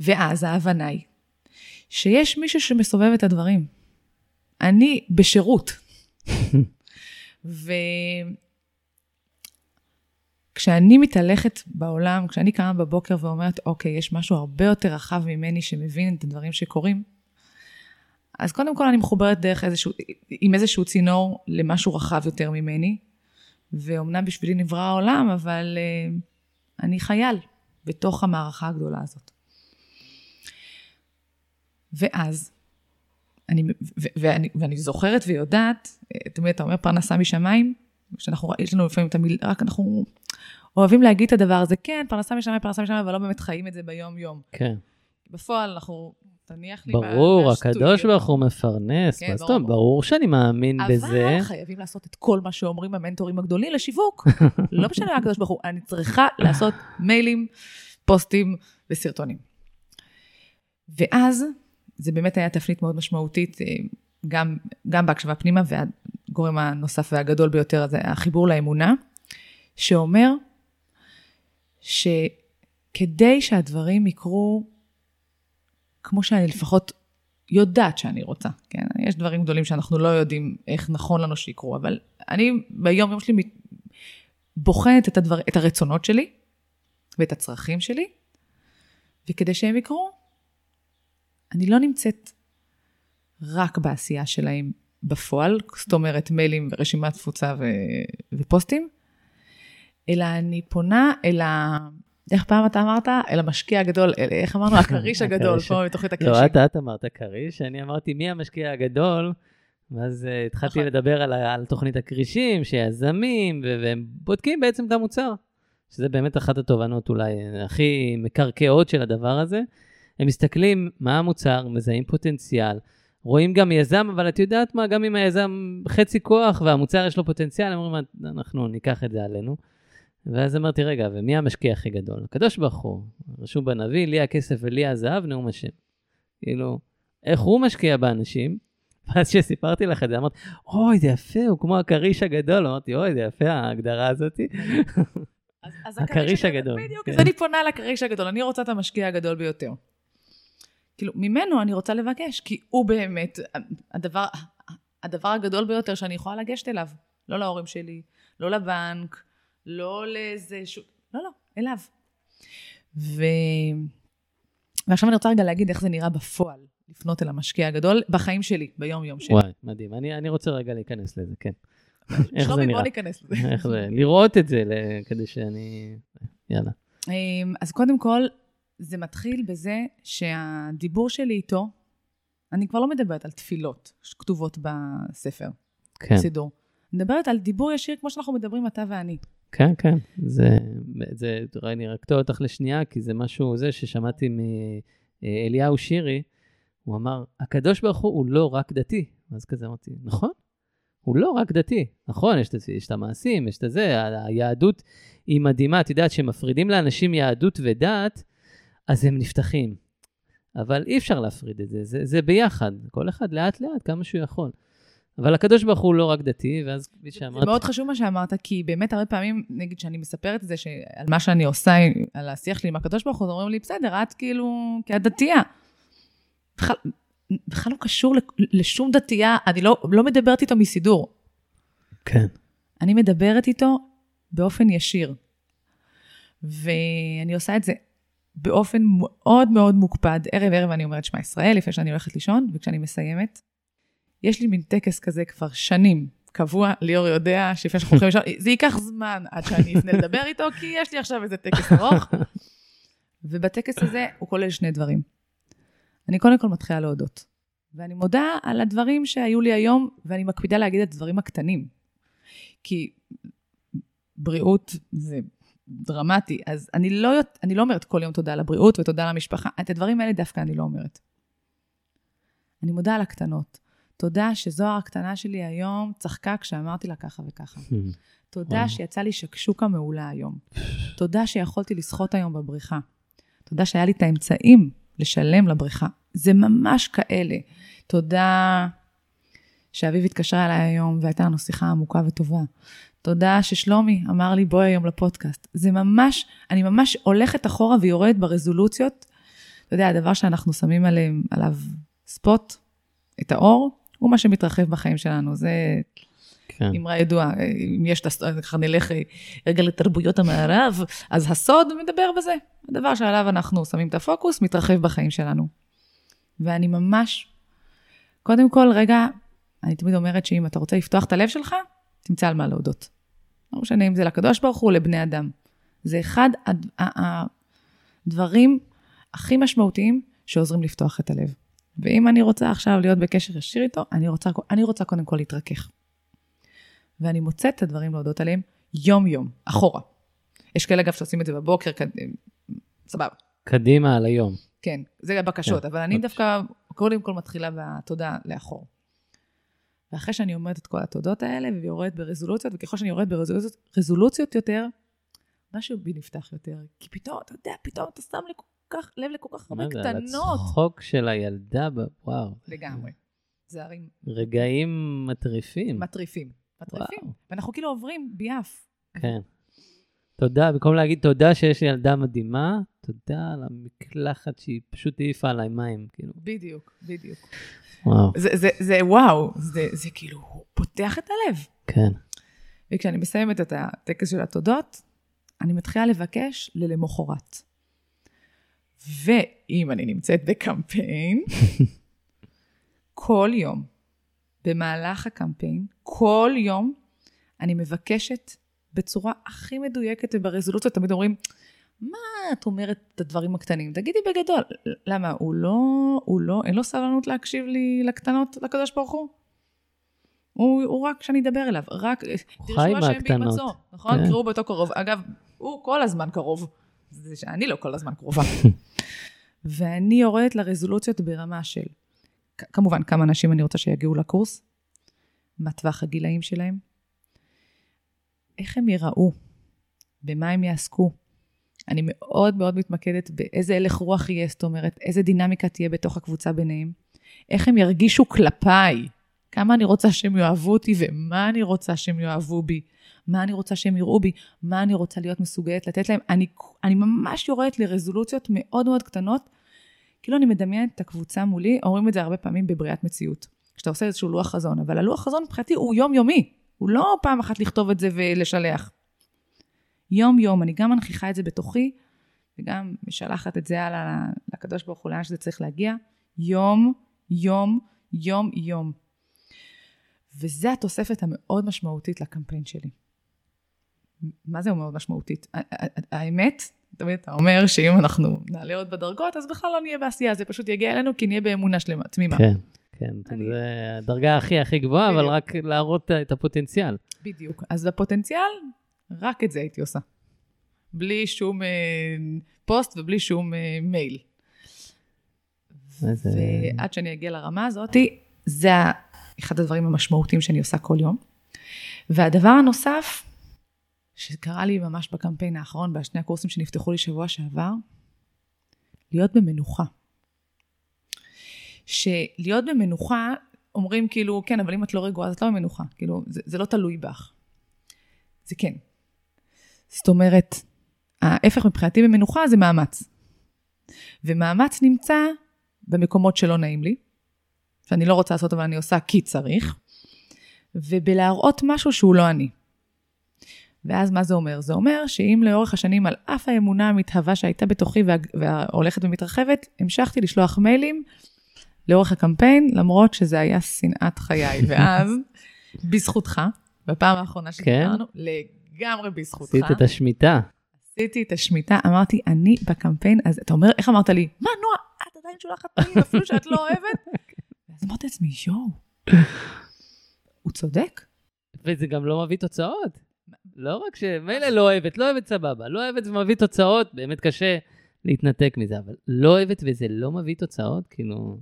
ואז ההבנה היא שיש מישהו שמסובב את הדברים. אני בשירות. וכשאני מתהלכת בעולם, כשאני קמה בבוקר ואומרת, אוקיי, יש משהו הרבה יותר רחב ממני שמבין את הדברים שקורים, אז קודם כל אני מחוברת דרך איזשהו, עם איזשהו צינור למשהו רחב יותר ממני, ואומנם בשבילי נברא העולם, אבל uh, אני חייל בתוך המערכה הגדולה הזאת. ואז, אני, ו, ואני, ואני זוכרת ויודעת, תמיד אתה אומר פרנסה משמיים, שאנחנו, יש לנו לפעמים את המיל, רק אנחנו אוהבים להגיד את הדבר הזה, כן, פרנסה משמיים, פרנסה משמיים, אבל לא באמת חיים את זה ביום-יום. כן. בפועל אנחנו, תניח לי ברור, הקדוש ברוך הוא מפרנס, כן, ברור, ברור. ברור שאני מאמין אבל בזה. אבל חייבים לעשות את כל מה שאומרים המנטורים הגדולים לשיווק. לא משנה מה הקדוש ברוך הוא, אני צריכה לעשות מיילים, פוסטים וסרטונים. ואז, זה באמת היה תפנית מאוד משמעותית, אה, גם, גם בהקשבה פנימה, והגורם הנוסף והגדול ביותר זה החיבור לאמונה, שאומר שכדי שהדברים יקרו כמו שאני לפחות יודעת שאני רוצה, כן? יש דברים גדולים שאנחנו לא יודעים איך נכון לנו שיקרו, אבל אני ביום יום שלי בוחנת את, הדבר, את הרצונות שלי ואת הצרכים שלי, וכדי שהם יקרו, אני לא נמצאת רק בעשייה שלהם בפועל, זאת אומרת מיילים ורשימת תפוצה ו... ופוסטים, אלא אני פונה אל ה... איך פעם אתה אמרת? אל המשקיע הגדול, אל, איך אמרנו? הכריש הגדול, פה בתוכנית הכרישים. לא, אתה, את אמרת כריש, אני אמרתי מי המשקיע הגדול, ואז uh, התחלתי נכון. לדבר על, על תוכנית הכרישים, שיזמים, והם בודקים בעצם את המוצר, שזה באמת אחת התובנות אולי הכי מקרקעות של הדבר הזה. הם מסתכלים מה המוצר, מזהים פוטנציאל, רואים גם יזם, אבל את יודעת מה, גם אם היזם חצי כוח והמוצר יש לו פוטנציאל, הם אומרים, אנחנו ניקח את זה עלינו. ואז אמרתי, רגע, ומי המשקיע הכי גדול? הקדוש ברוך הוא, רשום בנביא, לי הכסף ולי הזהב, נאום השם. כאילו, איך הוא משקיע באנשים? ואז כשסיפרתי לך את זה, אמרת, אוי, זה יפה, הוא כמו הכריש הגדול. אמרתי, אוי, זה יפה ההגדרה הזאתי. אז הכריש הגדול. בדיוק, כן. אז אני פונה לכריש הגדול, אני רוצה את המשקיע הגדול ביותר. כאילו, ממנו אני רוצה לבקש, כי הוא באמת הדבר, הדבר הגדול ביותר שאני יכולה לגשת אליו. לא להורים שלי, לא לבנק, לא לאיזה... ש... לא, לא, אליו. ו... ועכשיו אני רוצה רגע להגיד איך זה נראה בפועל, לפנות אל המשקיע הגדול, בחיים שלי, ביום-יום שלי. וואי, מדהים. אני, אני רוצה רגע להיכנס לזה, כן. איך זה נראה? בוא ניכנס לזה. איך זה, לראות את זה, כדי שאני... יאללה. אמ, אז קודם כל, זה מתחיל בזה שהדיבור שלי איתו, אני כבר לא מדברת על תפילות שכתובות בספר, כן. בסידור. אני מדברת על דיבור ישיר כמו שאנחנו מדברים אתה ואני. כן, כן. זה, זה, אני רק טועה אותך לשנייה, כי זה משהו, זה ששמעתי מאליהו שירי, הוא אמר, הקדוש ברוך הוא הוא לא רק דתי. אז כזה אמרתי, נכון, הוא לא רק דתי. נכון, יש, יש את המעשים, יש את זה, היהדות היא מדהימה. את יודעת, כשמפרידים לאנשים יהדות ודת, אז הם נפתחים. אבל אי אפשר להפריד את זה, זה, זה ביחד, כל אחד לאט-לאט, כמה שהוא יכול. אבל הקדוש ברוך הוא לא רק דתי, ואז כפי שאמרת... זה מאוד חשוב מה שאמרת, כי באמת הרבה פעמים, נגיד שאני מספרת את זה, על מה שאני עושה, על השיח שלי עם הקדוש ברוך הוא, אומרים לי, בסדר, את כאילו, כי את דתייה. בכלל, בכלל לא קשור לשום דתייה, אני לא, לא מדברת איתו מסידור. כן. אני מדברת איתו באופן ישיר. ואני עושה את זה באופן מאוד מאוד מוקפד. ערב ערב אני אומרת שמע ישראל, לפני שאני הולכת לישון, וכשאני מסיימת, יש לי מין טקס כזה כבר שנים, קבוע, ליאור יודע שלפני שאנחנו הולכים לשאול, זה ייקח זמן עד שאני אפנה לדבר איתו, כי יש לי עכשיו איזה טקס ארוך. ובטקס הזה הוא כולל שני דברים. אני קודם כל מתחילה להודות. ואני מודה על הדברים שהיו לי היום, ואני מקפידה להגיד את הדברים הקטנים. כי בריאות זה דרמטי, אז אני לא, אני לא אומרת כל יום תודה על הבריאות ותודה למשפחה, את הדברים האלה דווקא אני לא אומרת. אני מודה על הקטנות. תודה שזוהר הקטנה שלי היום צחקה כשאמרתי לה ככה וככה. תודה שיצא לי שקשוקה מעולה היום. תודה שיכולתי לשחות היום בבריכה. תודה שהיה לי את האמצעים לשלם לבריכה. זה ממש כאלה. תודה שאביב התקשרה אליי היום והייתה לנו שיחה עמוקה וטובה. תודה ששלומי אמר לי בואי היום לפודקאסט. זה ממש, אני ממש הולכת אחורה ויורדת ברזולוציות. אתה יודע, הדבר שאנחנו שמים עליהם, עליו ספוט, את האור, הוא מה שמתרחב בחיים שלנו. זה כן. אמרה ידועה, אם יש, ככה נלך רגע לתרבויות המערב, אז הסוד מדבר בזה. הדבר שעליו אנחנו שמים את הפוקוס, מתרחב בחיים שלנו. ואני ממש, קודם כל, רגע, אני תמיד אומרת שאם אתה רוצה לפתוח את הלב שלך, תמצא על מה להודות. לא משנה אם זה לקדוש ברוך הוא או לבני אדם. זה אחד הדברים הכי משמעותיים שעוזרים לפתוח את הלב. ואם אני רוצה עכשיו להיות בקשר ישיר איתו, אני רוצה, אני רוצה קודם כל להתרכך. ואני מוצאת את הדברים להודות עליהם יום-יום, אחורה. יש כאלה, אגב, שעושים את זה בבוקר. סבבה. קדימה על היום. כן, זה הבקשות, כן. אבל אני דווקא קודם כל מתחילה בתודה לאחור. ואחרי שאני אומרת את כל התודות האלה, ויורדת ברזולוציות, וככל שאני יורדת ברזולוציות יותר, משהו בי נפתח יותר. כי פתאום, אתה יודע, פתאום אתה שם לי כל כך, לב לכל כך הרבה קטנות. מה זה, על הצחוק של הילדה, וואו. לגמרי. זה הרים רגעים מטריפים. מטריפים. מטריפים. ואנחנו כאילו עוברים ביעף. כן. תודה, במקום להגיד תודה שיש לי ילדה מדהימה, תודה על המקלחת שהיא פשוט העיפה עליי מים, כאילו, בדיוק, בדיוק. וואו, זה, זה, זה וואו, זה, זה כאילו, פותח את הלב. כן. וכשאני מסיימת את הטקס של התודות, אני מתחילה לבקש ללמחרת. ואם אני נמצאת בקמפיין, כל יום, במהלך הקמפיין, כל יום, אני מבקשת בצורה הכי מדויקת וברזולוציות, תמיד אומרים, מה את אומרת את הדברים הקטנים? תגידי בגדול. למה? הוא לא, הוא לא, אין לו סבלנות להקשיב לי לקטנות, לקדוש ברוך הוא? הוא, הוא רק כשאני אדבר אליו, רק, חי מהקטנות. בהימצאו, נכון? כן. קראו באותו קרוב. אגב, הוא כל הזמן קרוב. זה שאני לא כל הזמן קרובה. ואני יורדת לרזולוציות ברמה של, כמובן, כמה אנשים אני רוצה שיגיעו לקורס, מה טווח הגילאים שלהם, איך הם ייראו, במה הם יעסקו. אני מאוד מאוד מתמקדת באיזה הלך רוח יהיה, זאת אומרת, איזה דינמיקה תהיה בתוך הקבוצה ביניהם, איך הם ירגישו כלפיי, כמה אני רוצה שהם יאהבו אותי ומה אני רוצה שהם יאהבו בי, מה אני רוצה שהם יראו בי, מה אני רוצה להיות מסוגלת לתת להם. אני, אני ממש יורדת לרזולוציות מאוד מאוד קטנות, כאילו אני מדמיינת את הקבוצה מולי, אומרים את זה הרבה פעמים בבריאת מציאות. כשאתה עושה איזשהו לוח חזון, אבל הלוח חזון מבחינתי הוא יומיומי, הוא לא פעם אחת לכתוב את זה ולשלח. יום-יום, אני גם מנכיחה את זה בתוכי, וגם משלחת את זה הלאה לקדוש ברוך הוא לאן שזה צריך להגיע, יום, יום, יום, יום. וזה התוספת המאוד משמעותית לקמפיין שלי. מה זה מאוד משמעותית? האמת, תמיד אתה אומר שאם אנחנו נעלה עוד בדרגות, אז בכלל לא נהיה בעשייה, זה פשוט יגיע אלינו כי נהיה באמונה שלמה, תמימה. כן, כן, אני- זה הדרגה הכי הכי גבוהה, אבל. רק להראות את הפוטנציאל. בדיוק. אז בפוטנציאל, רק את זה הייתי עושה. בלי שום אה, פוסט ובלי שום אה, מייל. איזה- ועד שאני אגיע לרמה הזאת, זה אחד הדברים המשמעותיים שאני עושה כל יום. והדבר הנוסף, שקרה לי ממש בקמפיין האחרון, בשני הקורסים שנפתחו לי שבוע שעבר, להיות במנוחה. שלהיות במנוחה, אומרים כאילו, כן, אבל אם את לא רגועה, אז את לא במנוחה. כאילו, זה, זה לא תלוי בך. זה כן. זאת אומרת, ההפך מבחינתי במנוחה זה מאמץ. ומאמץ נמצא במקומות שלא נעים לי, שאני לא רוצה לעשות אבל אני עושה כי צריך, ובלהראות משהו שהוא לא אני. ואז מה זה אומר? זה אומר שאם לאורך השנים, על אף האמונה המתהווה שהייתה בתוכי וה- וההולכת ומתרחבת, המשכתי לשלוח מיילים לאורך הקמפיין, למרות שזה היה שנאת חיי. ואז, בזכותך, בפעם האחרונה שדיברנו, לגמרי בזכותך, עשית את השמיטה. עשיתי את השמיטה, אמרתי, אני בקמפיין, אז אתה אומר, איך אמרת לי? מה, נועה, את עדיין שולחת מילים אפילו שאת לא אוהבת? ואז אמרתי לעצמי, יואו, הוא צודק. וזה גם לא מביא תוצאות. לא רק שמילא לא אוהבת, לא אוהבת סבבה, לא אוהבת ומביא תוצאות, באמת קשה להתנתק מזה, אבל לא אוהבת וזה לא מביא תוצאות, כאילו...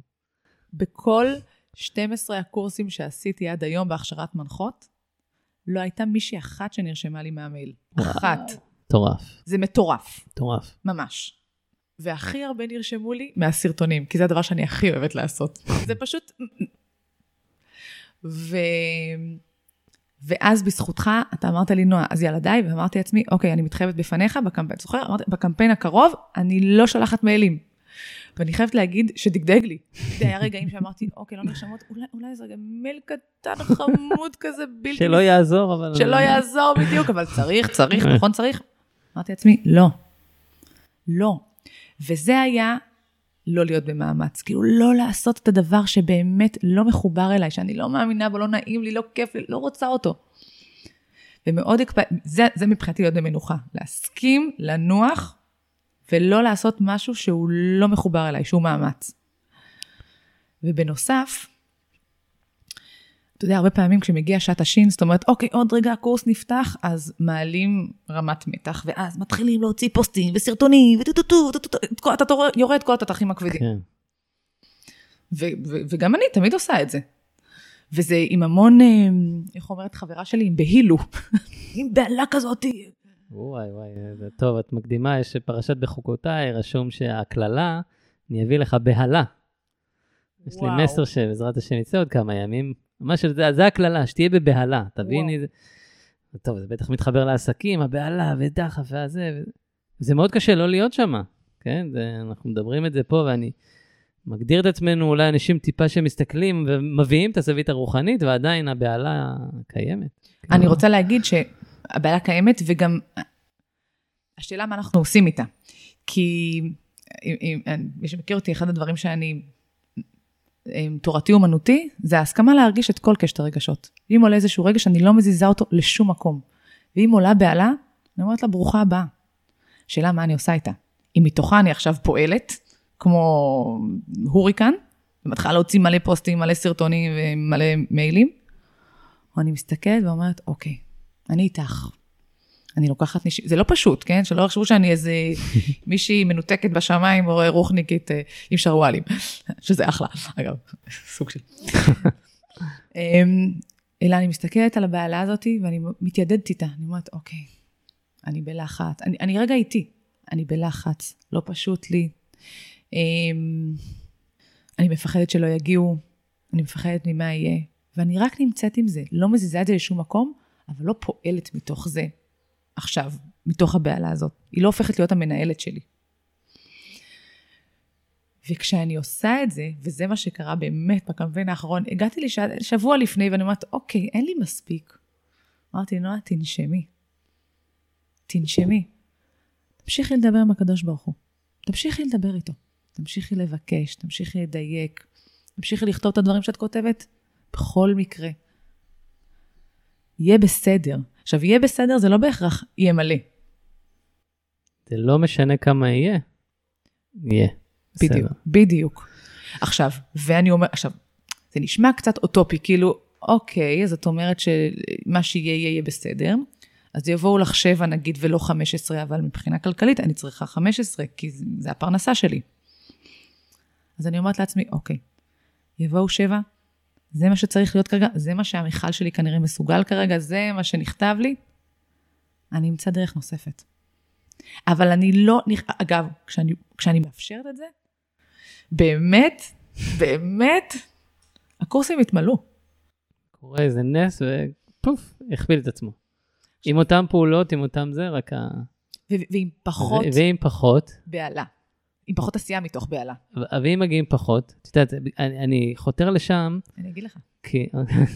בכל 12 הקורסים שעשיתי עד היום בהכשרת מנחות, לא הייתה מישהי אחת שנרשמה לי מהמייל. אחת. מטורף, זה מטורף, מטורף. ממש. והכי הרבה נרשמו לי מהסרטונים, כי זה הדבר שאני הכי אוהבת לעשות. זה פשוט... ו... ואז בזכותך, אתה אמרת לי, נועה, אז יאללה די, ואמרתי לעצמי, אוקיי, אני מתחייבת בפניך בקמפיין, זוכר? אמרתי, בקמפיין הקרוב, אני לא שולחת מיילים. ואני חייבת להגיד שדגדג לי. זה היה רגעים שאמרתי, אוקיי, לא נרשמות, אולי, אולי איזה רגע מייל קטן, חמוד כזה, בלתי... שלא יעזור, אבל... שלא יעזור בדיוק, אבל צריך, צריך, נכון צריך. אמרתי לעצמי, לא, לא. וזה היה לא להיות במאמץ, כאילו לא לעשות את הדבר שבאמת לא מחובר אליי, שאני לא מאמינה בו, לא נעים לי, לא כיף לי, לא רוצה אותו. ומאוד הקפ... זה, זה מבחינתי להיות במנוחה, להסכים לנוח ולא לעשות משהו שהוא לא מחובר אליי, שהוא מאמץ. ובנוסף, אתה יודע, הרבה פעמים כשמגיע שעת השין, זאת אומרת, אוקיי, עוד רגע הקורס נפתח, אז מעלים רמת מתח, ואז מתחילים להוציא פוסטים וסרטונים, וטו-טו-טו, אתה יורה כל התותחים הכבדים. כן. וגם אני תמיד עושה את זה. וזה עם המון, אה, איך אומרת חברה שלי, עם בהילו. עם בהלה כזאת. וואי וואי, זה טוב, את מקדימה, יש פרשת בחוקותיי, רשום שהקללה, אני אביא לך בהלה. יש לי מסר שבעזרת השם יצא עוד כמה ימים. ממש, זה, זה הקללה, שתהיה בבהלה, תביני. זה... טוב, זה בטח מתחבר לעסקים, הבהלה ודחף והזה. זה מאוד קשה לא להיות שם, כן? זה, אנחנו מדברים את זה פה, ואני מגדיר את עצמנו אולי אנשים טיפה שמסתכלים ומביאים את הזווית הרוחנית, ועדיין הבהלה קיימת. אני רוצה להגיד שהבהלה קיימת, וגם השאלה מה אנחנו עושים איתה. כי מי שמכיר אותי, אחד הדברים שאני, תורתי אומנותי, זה ההסכמה להרגיש את כל קשת הרגשות. אם עולה איזשהו רגש, אני לא מזיזה אותו לשום מקום. ואם עולה בהלה, אני אומרת לה, ברוכה הבאה. שאלה מה אני עושה איתה. אם מתוכה אני עכשיו פועלת, כמו הוריקן, ומתחילה להוציא מלא פוסטים, מלא סרטונים ומלא מיילים, או אני מסתכלת ואומרת, אוקיי, אני איתך. אני לוקחת נשימה, זה לא פשוט, כן? שלא יחשבו שאני איזה מישהי מנותקת בשמיים או רוחניקית אה, עם שרוואלים, שזה אחלה, אגב, סוג של. אמ, אלא אני מסתכלת על הבעלה הזאת ואני מתיידדת איתה, אני אומרת, אוקיי, אני בלחץ, אני, אני רגע איתי, אני בלחץ, לא פשוט לי. אמ, אני מפחדת שלא יגיעו, אני מפחדת ממה יהיה, ואני רק נמצאת עם זה, לא מזיזה את זה לשום מקום, אבל לא פועלת מתוך זה. עכשיו, מתוך הבהלה הזאת. היא לא הופכת להיות המנהלת שלי. וכשאני עושה את זה, וזה מה שקרה באמת בקמפיין האחרון, הגעתי לי שבוע לפני ואני אומרת, אוקיי, אין לי מספיק. אמרתי, נועה, תנשמי. תנשמי. תמשיכי לדבר עם הקדוש ברוך הוא. תמשיכי לדבר איתו. תמשיכי לבקש, תמשיכי לדייק. תמשיכי לכתוב את הדברים שאת כותבת בכל מקרה. יהיה בסדר. עכשיו, יהיה בסדר זה לא בהכרח יהיה מלא. זה לא משנה כמה יהיה, יהיה. בדיוק, בדיוק. עכשיו, ואני אומר, עכשיו, זה נשמע קצת אוטופי, כאילו, אוקיי, אז את אומרת שמה שיהיה, יהיה, יהיה בסדר. אז יבואו לך שבע נגיד ולא חמש עשרה, אבל מבחינה כלכלית אני צריכה חמש עשרה, כי זה הפרנסה שלי. אז אני אומרת לעצמי, אוקיי, יבואו שבע, זה מה שצריך להיות כרגע, זה מה שהמיכל שלי כנראה מסוגל כרגע, זה מה שנכתב לי, אני אמצא דרך נוספת. אבל אני לא, אגב, כשאני, כשאני מאפשרת את זה, באמת, באמת, הקורסים התמלאו. קורה איזה נס ופוף, הכפיל את עצמו. עם אותן פעולות, עם אותם זה, רק ה... ועם פחות... ועם פחות. בהלה. עם פחות עשייה מתוך בהלה. ואם מגיעים פחות, את יודעת, אני, אני חותר לשם. אני אגיד לך. כי...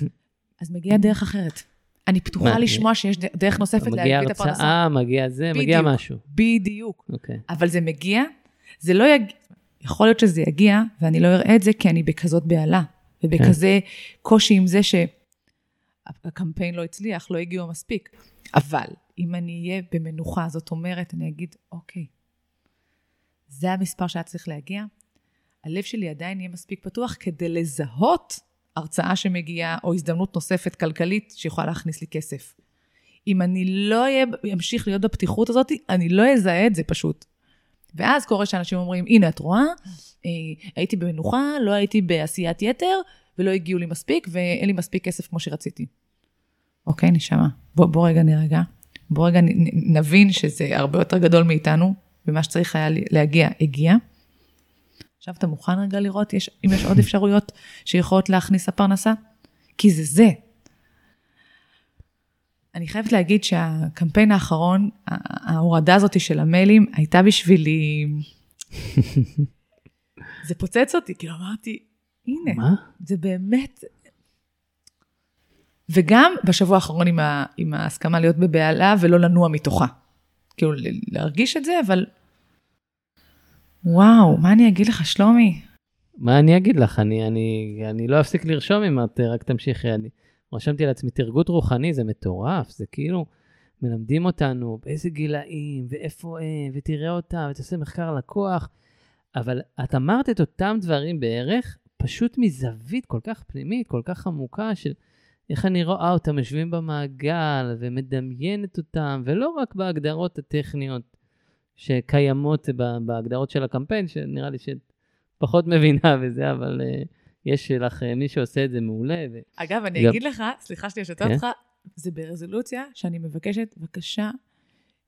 אז מגיעה דרך אחרת. אני פתוחה מה, לשמוע שיש דרך נוספת להביא את הפרנסה. מגיע הרצאה, מגיע זה, בדיוק, מגיע משהו. בדיוק. Okay. אוקיי. אבל זה מגיע, זה לא יגיע, יכול להיות שזה יגיע, ואני לא אראה את זה כי אני בכזאת בהלה, ובכזה okay. קושי עם זה שהקמפיין לא הצליח, לא הגיעו מספיק. אבל אם אני אהיה במנוחה, זאת אומרת, אני אגיד, אוקיי, זה המספר שהיה צריך להגיע, הלב שלי עדיין יהיה מספיק פתוח כדי לזהות הרצאה שמגיעה או הזדמנות נוספת כלכלית שיכולה להכניס לי כסף. אם אני לא אמשיך להיות בפתיחות הזאת, אני לא אזהה את זה פשוט. ואז קורה שאנשים אומרים, הנה, את רואה, אה, הייתי במנוחה, לא הייתי בעשיית יתר, ולא הגיעו לי מספיק, ואין לי מספיק כסף כמו שרציתי. אוקיי, נשמה, בוא, בוא רגע נרגע. בוא רגע נבין שזה הרבה יותר גדול מאיתנו, ומה שצריך היה להגיע, הגיע. עכשיו אתה מוכן רגע לראות יש, אם יש עוד אפשרויות שיכולות להכניס לפרנסה? כי זה זה. אני חייבת להגיד שהקמפיין האחרון, ההורדה הזאת של המיילים, הייתה בשבילי... זה פוצץ אותי, כאילו אמרתי, הנה, מה? זה באמת... וגם בשבוע האחרון עם, ה, עם ההסכמה להיות בבהלה ולא לנוע מתוכה. כאילו, להרגיש את זה, אבל וואו, מה אני אגיד לך, שלומי? מה אני אגיד לך? אני, אני, אני לא אפסיק לרשום אם את רק תמשיכי. אני רשמתי לעצמי תרגות רוחני, זה מטורף, זה כאילו, מלמדים אותנו באיזה גילאים, ואיפה הם, ותראה אותם, ותעשה מחקר לקוח. אבל את אמרת את אותם דברים בערך, פשוט מזווית כל כך פנימית, כל כך עמוקה, של איך אני רואה אותם יושבים במעגל, ומדמיינת אותם, ולא רק בהגדרות הטכניות שקיימות בהגדרות של הקמפיין, שנראה לי שאת פחות מבינה בזה, אבל uh, יש לך uh, מי שעושה את זה מעולה. ו... אגב, אני גם... אגיד לך, סליחה שאני אשתף כן? אותך, זה ברזולוציה שאני מבקשת, בבקשה,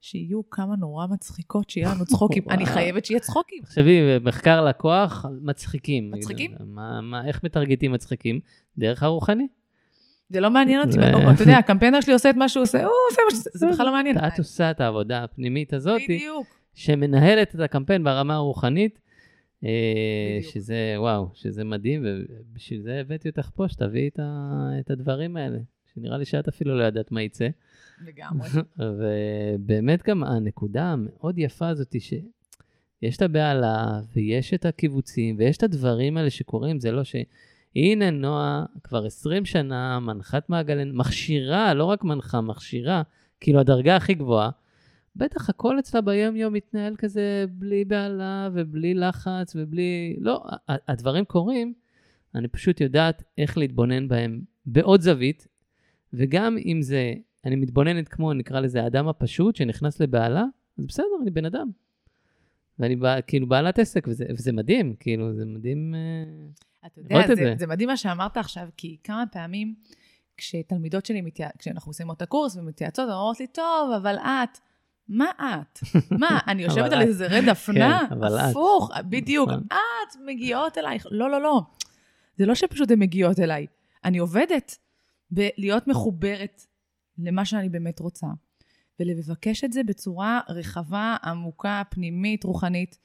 שיהיו כמה נורא מצחיקות, שיהיה לנו צחוקים. אני. חייבת שיהיה צחוקים. תחשבי, מחקר לקוח, מצחיקים. מצחיקים? מה, מה, איך מטרגטים מצחיקים? דרך הרוחני. זה לא מעניין אותי, אתה יודע, הקמפיינר שלי עושה את מה שהוא עושה, הוא עושה מה שזה, זה בכלל לא מעניין. את עושה את העבודה הפנימית הזאת, בדיוק. שמנהלת את הקמפיין ברמה הרוחנית, אה, בדיוק. שזה, וואו, שזה מדהים, ובשביל זה הבאתי אותך פה, שתביאי את, ה, את הדברים האלה, שנראה לי שאת אפילו לא יודעת מה יצא. לגמרי. ובאמת גם הנקודה המאוד יפה הזאת, שיש את הבהלה, ויש את הקיבוצים, ויש את הדברים האלה שקורים, זה לא ש... הנה נועה כבר 20 שנה, מנחת מעגלי, מכשירה, לא רק מנחה, מכשירה, כאילו הדרגה הכי גבוהה. בטח הכל אצלה ביום-יום מתנהל כזה בלי בהלה ובלי לחץ ובלי... לא, הדברים קורים, אני פשוט יודעת איך להתבונן בהם בעוד זווית, וגם אם זה, אני מתבוננת כמו, נקרא לזה, האדם הפשוט שנכנס לבהלה, אז בסדר, אני בן אדם. ואני בא, כאילו בעלת עסק, וזה, וזה מדהים, כאילו, זה מדהים... אה, אתה יודע, את זה, זה. זה מדהים מה שאמרת עכשיו, כי כמה פעמים כשתלמידות שלי, מתייע... כשאנחנו עושים את הקורס ומתייעצות, הן אומרות לי, טוב, אבל את, מה את? מה, אני יושבת על. איזה רד? כן, אבל את. הפוך, בדיוק. נכון. את מגיעות אלייך. לא, לא, לא. זה לא שפשוט הן מגיעות אליי. אני עובדת בלהיות מחוברת למה שאני באמת רוצה, ולבקש את זה בצורה רחבה, עמוקה, פנימית, רוחנית,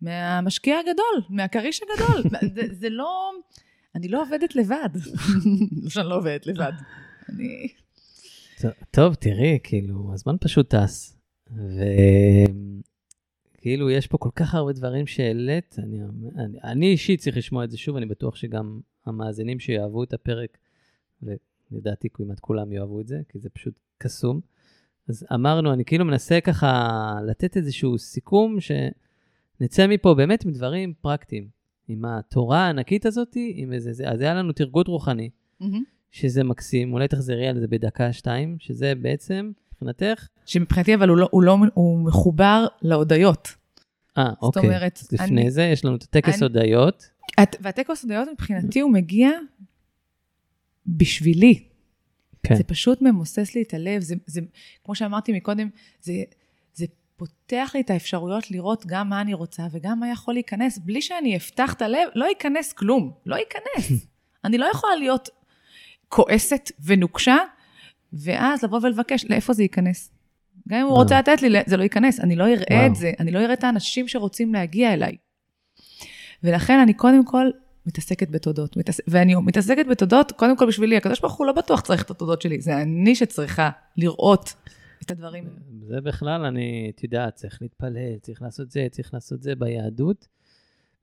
מהמשקיע הגדול, מהכריש הגדול. זה, זה לא... אני לא עובדת לבד. לא שאני לא עובדת לבד. אני... טוב, טוב, תראי, כאילו, הזמן פשוט טס. וכאילו, יש פה כל כך הרבה דברים שהעלית, אני, אני, אני אישית צריך לשמוע את זה שוב, אני בטוח שגם המאזינים שיאהבו את הפרק, ולדעתי כמעט כולם יאהבו את זה, כי זה פשוט קסום. אז אמרנו, אני כאילו מנסה ככה לתת איזשהו סיכום, שנצא מפה באמת עם דברים פרקטיים. עם התורה הענקית הזאת, עם איזה, זה, אז היה לנו תרגות רוחני. שזה מקסים, אולי תחזרי על זה בדקה-שתיים, שזה בעצם, מבחינתך, שמבחינתי, אבל הוא, לא, הוא, לא, הוא מחובר להודיות. אה, אוקיי. אומרת, אז לפני אני- זה יש לנו את הטקס אני- הודיות. את- והטקס הודיות מבחינתי הוא מגיע בשבילי. כן. זה פשוט ממוסס לי את הלב, זה, זה כמו שאמרתי מקודם, זה, זה פותח לי את האפשרויות לראות גם מה אני רוצה וגם מה יכול להיכנס, בלי שאני אפתח את הלב, לא ייכנס כלום, לא ייכנס. אני לא יכולה להיות כועסת ונוקשה, ואז לבוא ולבקש, לאיפה זה ייכנס? גם אם הוא וואו. רוצה לתת לי, זה לא ייכנס, אני לא אראה וואו. את זה, אני לא אראה את האנשים שרוצים להגיע אליי. ולכן אני קודם כל מתעסקת בתודות, מתעס... ואני מתעסקת בתודות קודם כל בשבילי, הקדוש ברוך הוא לא בטוח צריך את התודות שלי, זה אני שצריכה לראות את הדברים. זה בכלל, אני, את יודעת, צריך להתפלל, צריך לעשות זה, צריך לעשות זה ביהדות.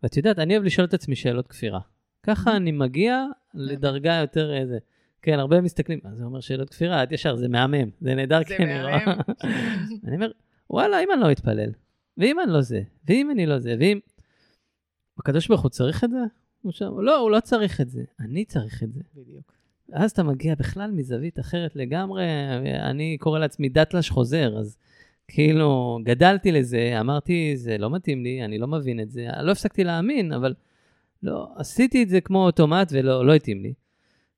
ואת יודעת, אני אוהב לשאול את עצמי שאלות כפירה. ככה אני מגיע לדרגה יותר איזה. כן, הרבה מסתכלים, מה זה אומר שאלות כפירה? את ישר, זה מהמם, זה נהדר, זה רואה. מהמם. אני אומר, וואלה, אם אני לא אתפלל, ואם אני לא זה, ואם אני לא זה, ואם... הקדוש ברוך הוא צריך את זה? הוא שם, לא, הוא לא צריך את זה, אני צריך את זה. בדיוק. אז אתה מגיע בכלל מזווית אחרת לגמרי, אני קורא לעצמי דתל"ש חוזר, אז כאילו גדלתי לזה, אמרתי, זה לא מתאים לי, אני לא מבין את זה, לא הפסקתי להאמין, אבל לא, עשיתי את זה כמו אוטומט ולא לא התאים לי.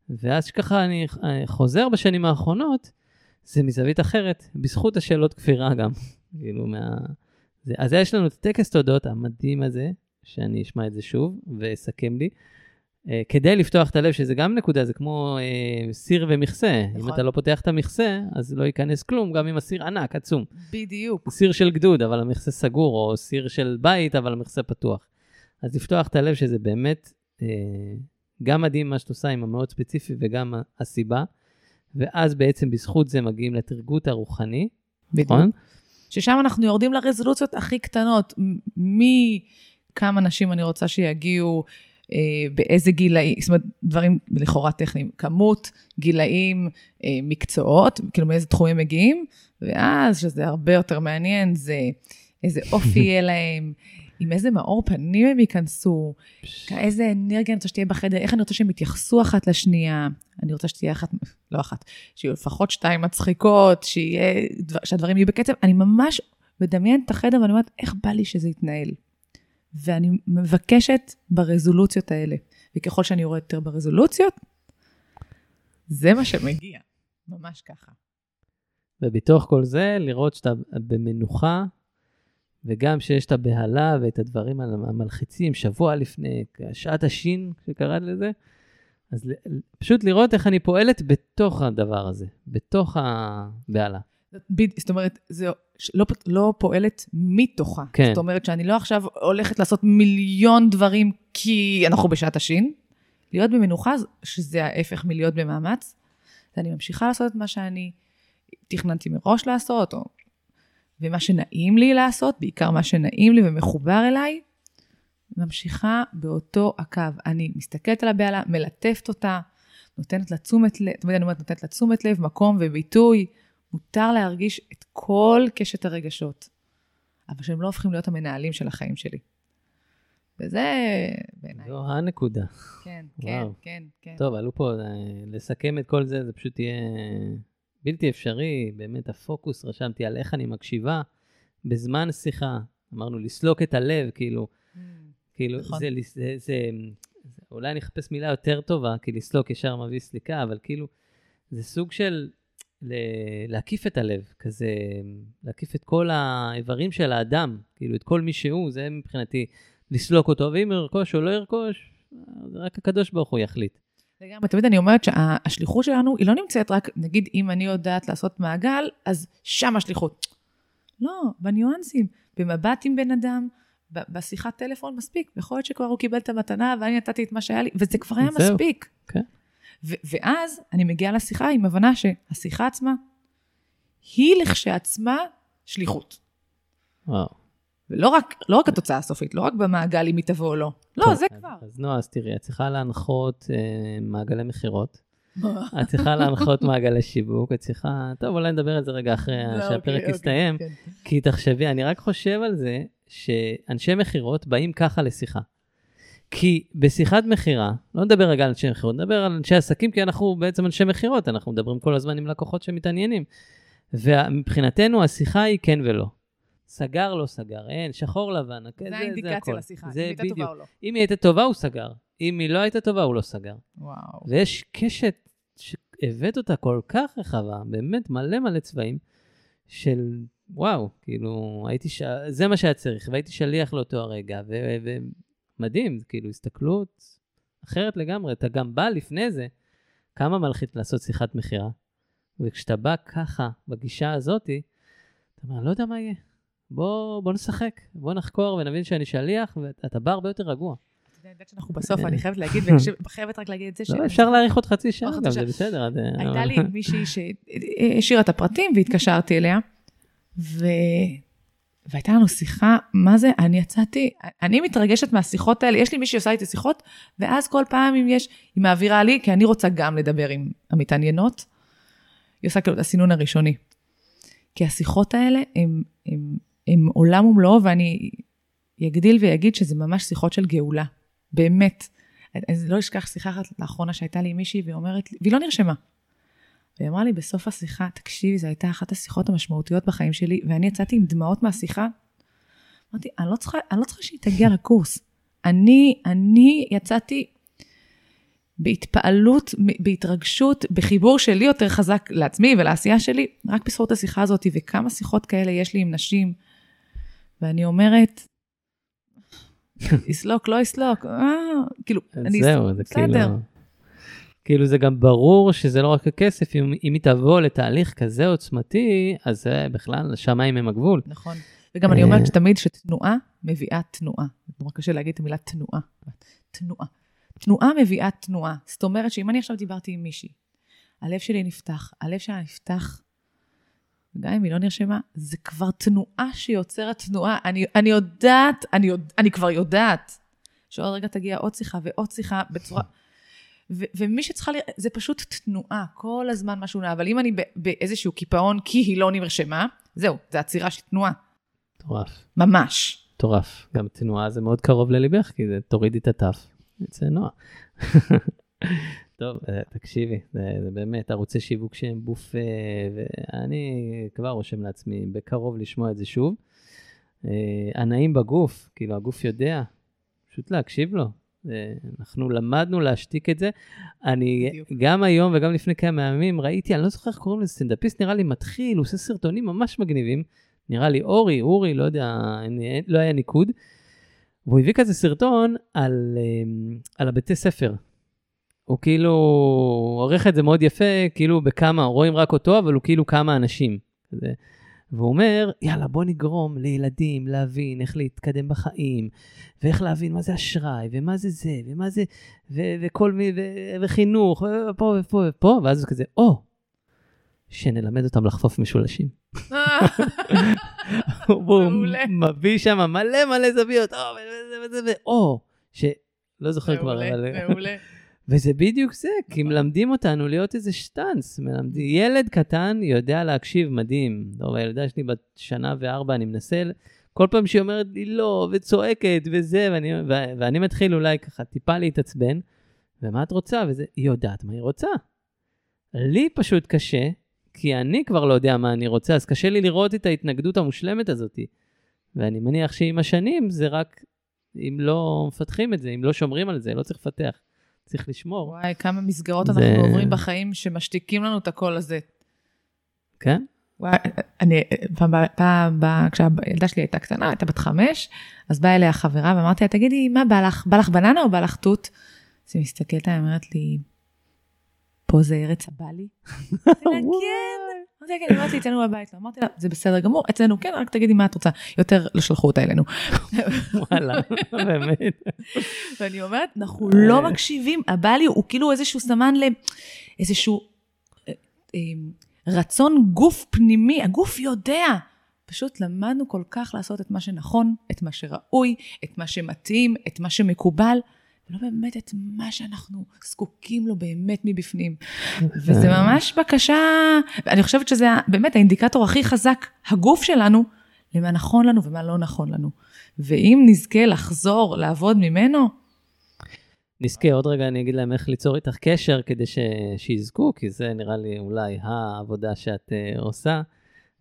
ואז ככה אני אה, חוזר בשנים האחרונות, זה מזווית אחרת, בזכות השאלות כפירה גם, כאילו מה... זה, אז יש לנו את הטקס תודות המדהים הזה, שאני אשמע את זה שוב ואסכם לי. Uh, כדי לפתוח את הלב, שזה גם נקודה, זה כמו uh, סיר ומכסה. נכון. אם. אתה לא פותח את המכסה, אז לא ייכנס כלום, גם אם הסיר ענק, עצום. בדיוק. סיר של גדוד, אבל המכסה סגור, או סיר של בית, אבל המכסה פתוח. אז לפתוח את הלב, שזה באמת uh, גם מדהים מה שאת עושה עם המאוד ספציפי וגם הסיבה. ואז בעצם בזכות זה מגיעים לתרגות הרוחני. נכון? ששם אנחנו יורדים לרזולוציות הכי קטנות, מכמה נשים אני רוצה שיגיעו, אה, באיזה גילאים, זאת אומרת, דברים לכאורה טכניים, כמות, גילאים, אה, מקצועות, כאילו מאיזה תחומים מגיעים, ואז, שזה הרבה יותר מעניין, זה איזה אופי יהיה להם, עם איזה מאור פנים הם ייכנסו, איזה אנרגיה אני רוצה שתהיה בחדר, איך אני רוצה שהם יתייחסו אחת לשנייה. אני רוצה שתהיה אחת, לא אחת, שיהיו לפחות שתיים מצחיקות, שיהיה, דבר- שהדברים יהיו בקצב. אני ממש מדמיינת את החדר ואני אומרת, איך בא לי שזה יתנהל? ואני מבקשת ברזולוציות האלה. וככל שאני יורדת יותר ברזולוציות, זה מה שמגיע. ממש ככה. ובתוך כל זה, לראות שאתה במנוחה, וגם שיש את הבהלה ואת הדברים המלחיצים, שבוע לפני, שעת השין, שקראת לזה, אז פשוט לראות איך אני פועלת בתוך הדבר הזה, בתוך הבהלה. זאת אומרת, זה לא, לא פועלת מתוכה. כן. זאת אומרת שאני לא עכשיו הולכת לעשות מיליון דברים כי אנחנו בשעת השין. להיות במנוחה, שזה ההפך מלהיות במאמץ, ואני ממשיכה לעשות את מה שאני תכננתי מראש לעשות, או... ומה שנעים לי לעשות, בעיקר מה שנעים לי ומחובר אליי, ממשיכה באותו הקו. אני מסתכלת על הבהלה, מלטפת אותה, נותנת לה תשומת לב, תמיד אני אומרת, נותנת לה תשומת לב, מקום וביטוי. מותר להרגיש את כל קשת הרגשות, אבל שהם לא הופכים להיות המנהלים של החיים שלי. וזה בעיניי. זו הנקודה. כן, כן, כן, כן. טוב, עלו פה, אה, לסכם את כל זה, זה פשוט יהיה בלתי אפשרי. באמת, הפוקוס, רשמתי על איך אני מקשיבה בזמן שיחה. אמרנו, לסלוק את הלב, כאילו, mm, כאילו, נכון. זה, זה, זה, זה, אולי אני אחפש מילה יותר טובה, כי לסלוק ישר מביא סליקה, אבל כאילו, זה סוג של להקיף את הלב, כזה, להקיף את כל האיברים של האדם, כאילו, את כל מי שהוא, זה מבחינתי לסלוק אותו, ואם ירכוש או לא ירכוש, רק הקדוש ברוך הוא יחליט. לגמרי, תמיד אני אומרת שהשליחות שלנו היא לא נמצאת רק, נגיד, אם אני יודעת לעשות מעגל, אז שם השליחות. לא, בניואנסים, במבט עם בן אדם, בשיחת טלפון מספיק. יכול להיות שכבר הוא קיבל את המתנה ואני נתתי את מה שהיה לי, וזה כבר היה זהו. מספיק. כן. ואז אני מגיעה לשיחה עם הבנה שהשיחה עצמה, היא לכשעצמה שליחות. וואו. ולא רק, לא רק התוצאה הסופית, לא רק במעגל אם היא תבוא או לא. לא, זה אז, כבר. אז נועה, אז תראי, את צריכה להנחות אה, מעגלי מכירות. את צריכה להנחות מעגלי שיווק, את צריכה... טוב, אולי נדבר על זה רגע אחרי לא, שהפרק אוקיי, יסתיים. אוקיי, כן. כי תחשבי, אני רק חושב על זה שאנשי מכירות באים ככה לשיחה. כי בשיחת מכירה, לא נדבר רגע על אנשי מכירות, נדבר על אנשי עסקים, כי אנחנו בעצם אנשי מכירות, אנחנו מדברים כל הזמן עם לקוחות שמתעניינים. ומבחינתנו השיחה היא כן ולא. סגר, לא סגר, אין, שחור לבן, זה, זה האינדיקציה לשיחה, זה אם הייתה טובה או לא. אם היא הייתה טובה, הוא סגר. אם היא לא הייתה טובה, הוא לא סגר. וואו. ויש קשת שהבאת אותה כל כך רחבה, באמת מלא מלא צבעים, של וואו, כאילו, הייתי ש... זה מה שהיה צריך, והייתי שליח לאותו הרגע, ו... ו... כאילו הסתכלות אחרת לגמרי. אתה גם בא לפני זה, כמה מלחיץ לעשות שיחת מכירה, וכשאתה בא ככה, בגישה הזאתי, אתה אומר, לא יודע מה יהיה. בוא, בוא נשחק, בוא נחקור ונבין שאני שליח, ואתה בא הרבה יותר רגוע. אני יודעת שאנחנו בסוף, אני חייבת להגיד, וחייבת רק להגיד את זה. לא, אפשר להאריך עוד חצי שעה, גם זה בסדר. הייתה לי מישהי שהשאירה את הפרטים והתקשרתי אליה, והייתה לנו שיחה, מה זה, אני יצאתי, אני מתרגשת מהשיחות האלה, יש לי מישהי שעושה איתי שיחות, ואז כל פעם אם יש, היא מעבירה לי, כי אני רוצה גם לדבר עם המתעניינות, היא עושה כאילו את הסינון הראשוני. כי השיחות האלה הן עולם ומלואו, ואני אגדיל ואגיד שזה ממש שיחות של גאולה, באמת. אני לא אשכח שיחה אחת לאחרונה שהייתה לי עם מישהי, והיא אומרת, והיא לא נרשמה. והיא אמרה לי בסוף השיחה, תקשיבי, זו הייתה אחת השיחות המשמעותיות בחיים שלי, ואני יצאתי עם דמעות מהשיחה. אמרתי, אני לא צריכה, אני לא צריכה שהיא תגיע לקורס. אני, אני יצאתי בהתפעלות, בהתרגשות, בחיבור שלי יותר חזק לעצמי ולעשייה שלי, רק בזכות השיחה הזאת, וכמה שיחות כאלה יש לי עם נשים. ואני אומרת, יסלוק, לא יסלוק, אה, כאילו, אני... זהו, זה כאילו... כאילו זה גם ברור שזה לא רק הכסף, אם, אם היא תבוא לתהליך כזה עוצמתי, אז זה בכלל, השמיים הם הגבול. נכון. וגם אני אומרת שתמיד שתנועה מביאה תנועה. זה נורא קשה להגיד את המילה תנועה. תנועה. תנועה מביאה תנועה. זאת אומרת שאם אני עכשיו דיברתי עם מישהי, הלב שלי נפתח, הלב שלה נפתח, גם אם היא לא נרשמה, זה כבר תנועה שיוצרת תנועה. אני, אני יודעת, אני, יודע, אני כבר יודעת, שעוד רגע תגיע עוד שיחה ועוד שיחה בצורה... ו- ומי שצריכה, ל... זה פשוט תנועה, כל הזמן משהו נע, אבל אם אני באיזשהו קיפאון כי היא לא נרשמה, זהו, זה עצירה של תנועה. מטורף. ממש. מטורף. גם תנועה זה מאוד קרוב לליבך, כי זה תורידי את התף, יצא נועה. טוב, אה, תקשיבי, זה, זה באמת ערוצי שיווק שהם בופה, ואני כבר רושם לעצמי בקרוב לשמוע את זה שוב. אה, הנעים בגוף, כאילו הגוף יודע, פשוט להקשיב לו, אה, אנחנו למדנו להשתיק את זה. אני בדיוק. גם היום וגם לפני כמה ימים ראיתי, אני לא זוכר איך קוראים לזה, סטנדאפיסט נראה לי מתחיל, הוא עושה סרטונים ממש מגניבים. נראה לי אורי, אורי, לא יודע, לא היה ניקוד. והוא הביא כזה סרטון על, אה, על הבתי ספר. הוא כאילו עורך את זה מאוד יפה, כאילו בכמה, רואים רק אותו, אבל הוא כאילו כמה אנשים. כזה. והוא אומר, יאללה, בוא נגרום לילדים להבין איך להתקדם בחיים, ואיך להבין מה זה אשראי, ומה זה זה, ומה זה, ו- וכל מי, ו- וחינוך, ופה ופה ופה, ואז הוא כזה, או, שנלמד אותם לחפוף משולשים. מעולה. מביא שם מלא מלא זוויות, או, וזה וזה או, שלא זוכר כבר, מעולה, אבל... מעולה. וזה בדיוק זה, כי מלמדים אותנו להיות איזה שטאנץ. מלמדים, ילד קטן יודע להקשיב, מדהים. טוב, הילדה שלי בת שנה וארבע, אני מנסה, כל פעם שהיא אומרת לי לא, וצועקת, וזה, ואני, ו, ואני מתחיל אולי ככה טיפה להתעצבן, ומה את רוצה? וזה, היא יודעת מה היא רוצה. לי פשוט קשה, כי אני כבר לא יודע מה אני רוצה, אז קשה לי לראות את ההתנגדות המושלמת הזאת. ואני מניח שעם השנים זה רק, אם לא מפתחים את זה, אם לא שומרים על זה, לא צריך לפתח. צריך לשמור. וואי, כמה מסגרות זה- אנחנו עוברים בחיים שמשתיקים לנו את הקול הזה. כן? וואי, אני, פעם, פעם, פעם, כשהילדה שלי הייתה קטנה, הייתה בת חמש, אז באה אליה חברה ואמרתי לה, תגידי, מה בא לך? בא לך בננה או בא לך תות? אז היא מסתכלת עליה, אומרת לי, פה זה ארץ הבלי? אמרתי לה, כן. אמרתי לה, כן, אצלנו בבית לא. אמרתי לה, זה בסדר גמור, אצלנו כן, רק תגידי מה את רוצה. יותר לא שלחו אותה אלינו. וואלה, באמת. ואני אומרת, אנחנו לא מקשיבים, הבלי הוא כאילו איזשהו סמן לאיזשהו אה, אה, רצון גוף פנימי, הגוף יודע. פשוט למדנו כל כך לעשות את מה שנכון, את מה שראוי, את מה שמתאים, את מה שמקובל, ולא באמת את מה שאנחנו זקוקים לו באמת מבפנים. וזה ממש בקשה, אני חושבת שזה באמת האינדיקטור הכי חזק, הגוף שלנו, למה נכון לנו ומה לא נכון לנו. ואם נזכה לחזור לעבוד ממנו, נזכה, עוד רגע אני אגיד להם איך ליצור איתך קשר כדי ש... שיזכו, כי זה נראה לי אולי העבודה שאת uh, עושה.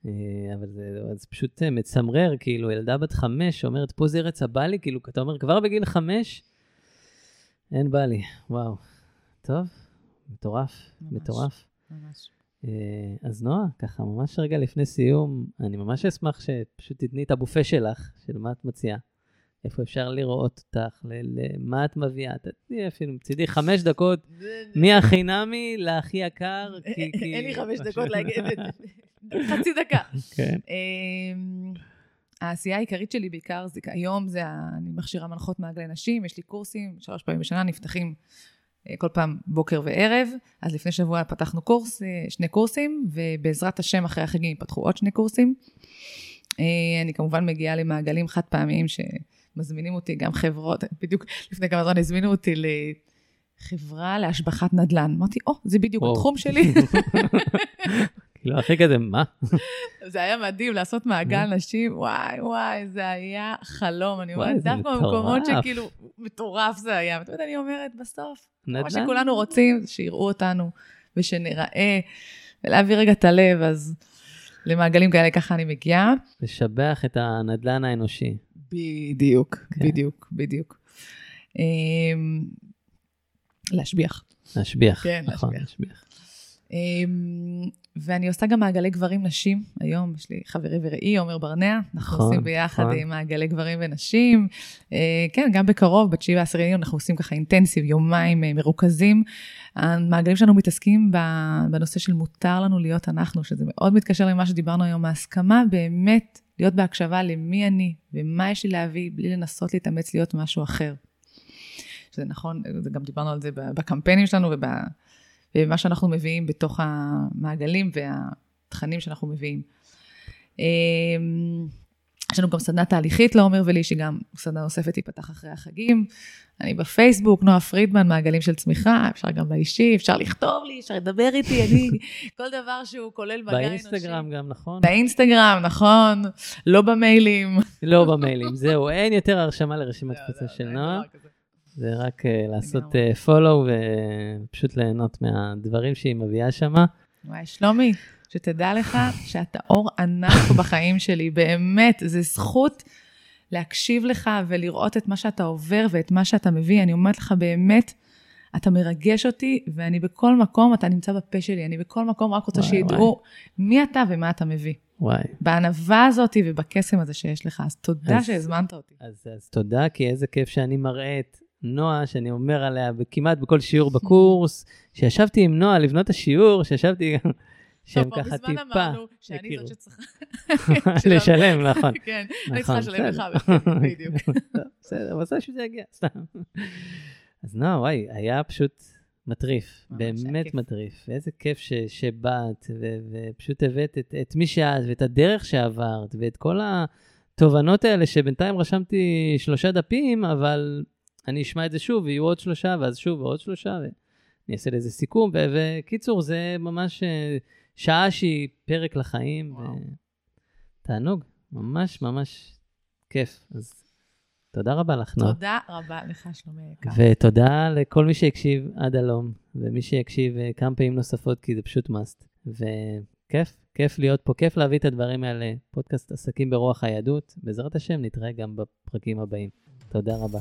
Uh, אבל זה, זה פשוט uh, מצמרר, כאילו ילדה בת חמש שאומרת, פה זה ארץ הבלי, כאילו, אתה אומר, כבר בגיל חמש, אין בלי, וואו. טוב, מטורף, ממש. מטורף. ממש. אה, אז נועה, ככה ממש רגע לפני סיום, אני ממש אשמח שפשוט תתני את הבופה שלך, של מה את מציעה. איפה אפשר לראות אותך, למה את מביאה. תתני אפילו מצידי חמש דקות, מהחינמי להכי יקר, כי... כי- אין לי חמש דקות להגיד את זה. חצי דקה. העשייה העיקרית שלי בעיקר זה היום זה, אני מכשירה מנחות מעגלי נשים, יש לי קורסים, שלוש פעמים בשנה נפתחים אה, כל פעם בוקר וערב. אז לפני שבוע פתחנו קורס, אה, שני קורסים, ובעזרת השם אחרי החגים ייפתחו עוד שני קורסים. אה, אני כמובן מגיעה למעגלים חד פעמיים שמזמינים אותי, גם חברות, בדיוק לפני כמה זמן הזמינו אותי לחברה להשבחת נדל"ן. אמרתי, או, זה בדיוק וואו. התחום שלי. כאילו, הכי כזה, מה? זה היה מדהים לעשות מעגל נשים, וואי וואי, זה היה חלום, אני אומרת, זה דווקא במקומות. שכאילו, מטורף זה היה. ואתה יודע, אני אומרת, בסוף, מה נדל"ן? שכולנו רוצים, שיראו אותנו ושנראה, ולהביא רגע את הלב, אז למעגלים כאלה ככה אני מגיעה. לשבח את הנדל"ן האנושי. בדיוק, כן. בדיוק, בדיוק. אמ, להשביח. להשביח. כן, נכון, להשביח. אמ, ואני עושה גם מעגלי גברים נשים. היום יש לי חברי ורעי, עומר ברנע. אנחנו נכון, עושים ביחד נכון. אה, מעגלי גברים ונשים. אה, כן, גם בקרוב, בתשיעי והעשירי אנחנו עושים ככה אינטנסיב, יומיים אה, מרוכזים. המעגלים שלנו מתעסקים בנושא של מותר לנו להיות אנחנו, שזה מאוד מתקשר למה שדיברנו היום, ההסכמה באמת להיות בהקשבה למי אני ומה יש לי להביא, בלי לנסות להתאמץ להיות משהו אחר. שזה נכון, גם דיברנו על זה בקמפיינים שלנו וב... ומה שאנחנו מביאים בתוך המעגלים והתכנים שאנחנו מביאים. אמ, יש לנו גם סדנה תהליכית לעומר ולי, שגם סדנה נוספת תיפתח אחרי החגים. אני בפייסבוק, נועה פרידמן, מעגלים של צמיחה, אפשר גם באישי, אפשר לכתוב לי, אפשר לדבר איתי, אני, כל דבר שהוא כולל מגע אנושי. באינסטגרם גם, נכון? באינסטגרם, נכון, לא במיילים. לא במיילים, זהו, אין יותר הרשמה לרשימת לא, תפוצה לא, של אין נועה. זה רק אה, לעשות לגמרי. פולו ופשוט ליהנות מהדברים שהיא מביאה שמה. וואי, שלומי, שתדע לך שאתה אור ענק בחיים שלי, באמת, זו זכות להקשיב לך ולראות את מה שאתה עובר ואת מה שאתה מביא. אני אומרת לך, באמת, אתה מרגש אותי, ואני בכל מקום, אתה נמצא בפה שלי, אני בכל מקום רק רוצה שידעו מי אתה ומה אתה מביא. וואי. בענווה הזאת ובקסם הזה שיש לך, אז תודה אז- שהזמנת אותי. אז, אז תודה, כי איזה כיף שאני מראה את נועה, שאני אומר עליה כמעט בכל שיעור בקורס, שישבתי עם נועה לבנות את השיעור, שישבתי גם, שהם טוב, ככה מזמן טיפה אמרנו שאני יכירו. זאת שצריכה... לשלם, נכון. כן, אני נכון, צריכה לשלם לך, בסדר. בדיוק. טוב, בסדר, בסדר שזה יגיע, סתם. אז נועה, וואי, היה פשוט מטריף, באמת. מטריף. איזה כיף שבאת, ופשוט הבאת את, את מי שאת, ואת הדרך שעברת, ואת כל התובנות האלה, שבינתיים רשמתי שלושה דפים, אבל אני אשמע את זה שוב, ויהיו עוד שלושה, ואז שוב ועוד שלושה, ואני אעשה לזה סיכום. ו- וקיצור, זה ממש אה, שעה שהיא פרק לחיים, וואו. תענוג, ממש ממש כיף. אז תודה רבה לך, נועה. תודה רבה לך, שלומי היקר. ותודה לכל מי שהקשיב עד הלום, ומי שיקשיב אה, כמה פעמים נוספות, כי זה פשוט must. וכיף, כיף להיות פה, כיף להביא את הדברים האלה. פודקאסט עסקים ברוח היהדות. בעזרת השם, נתראה גם בפרקים הבאים. תודה רבה.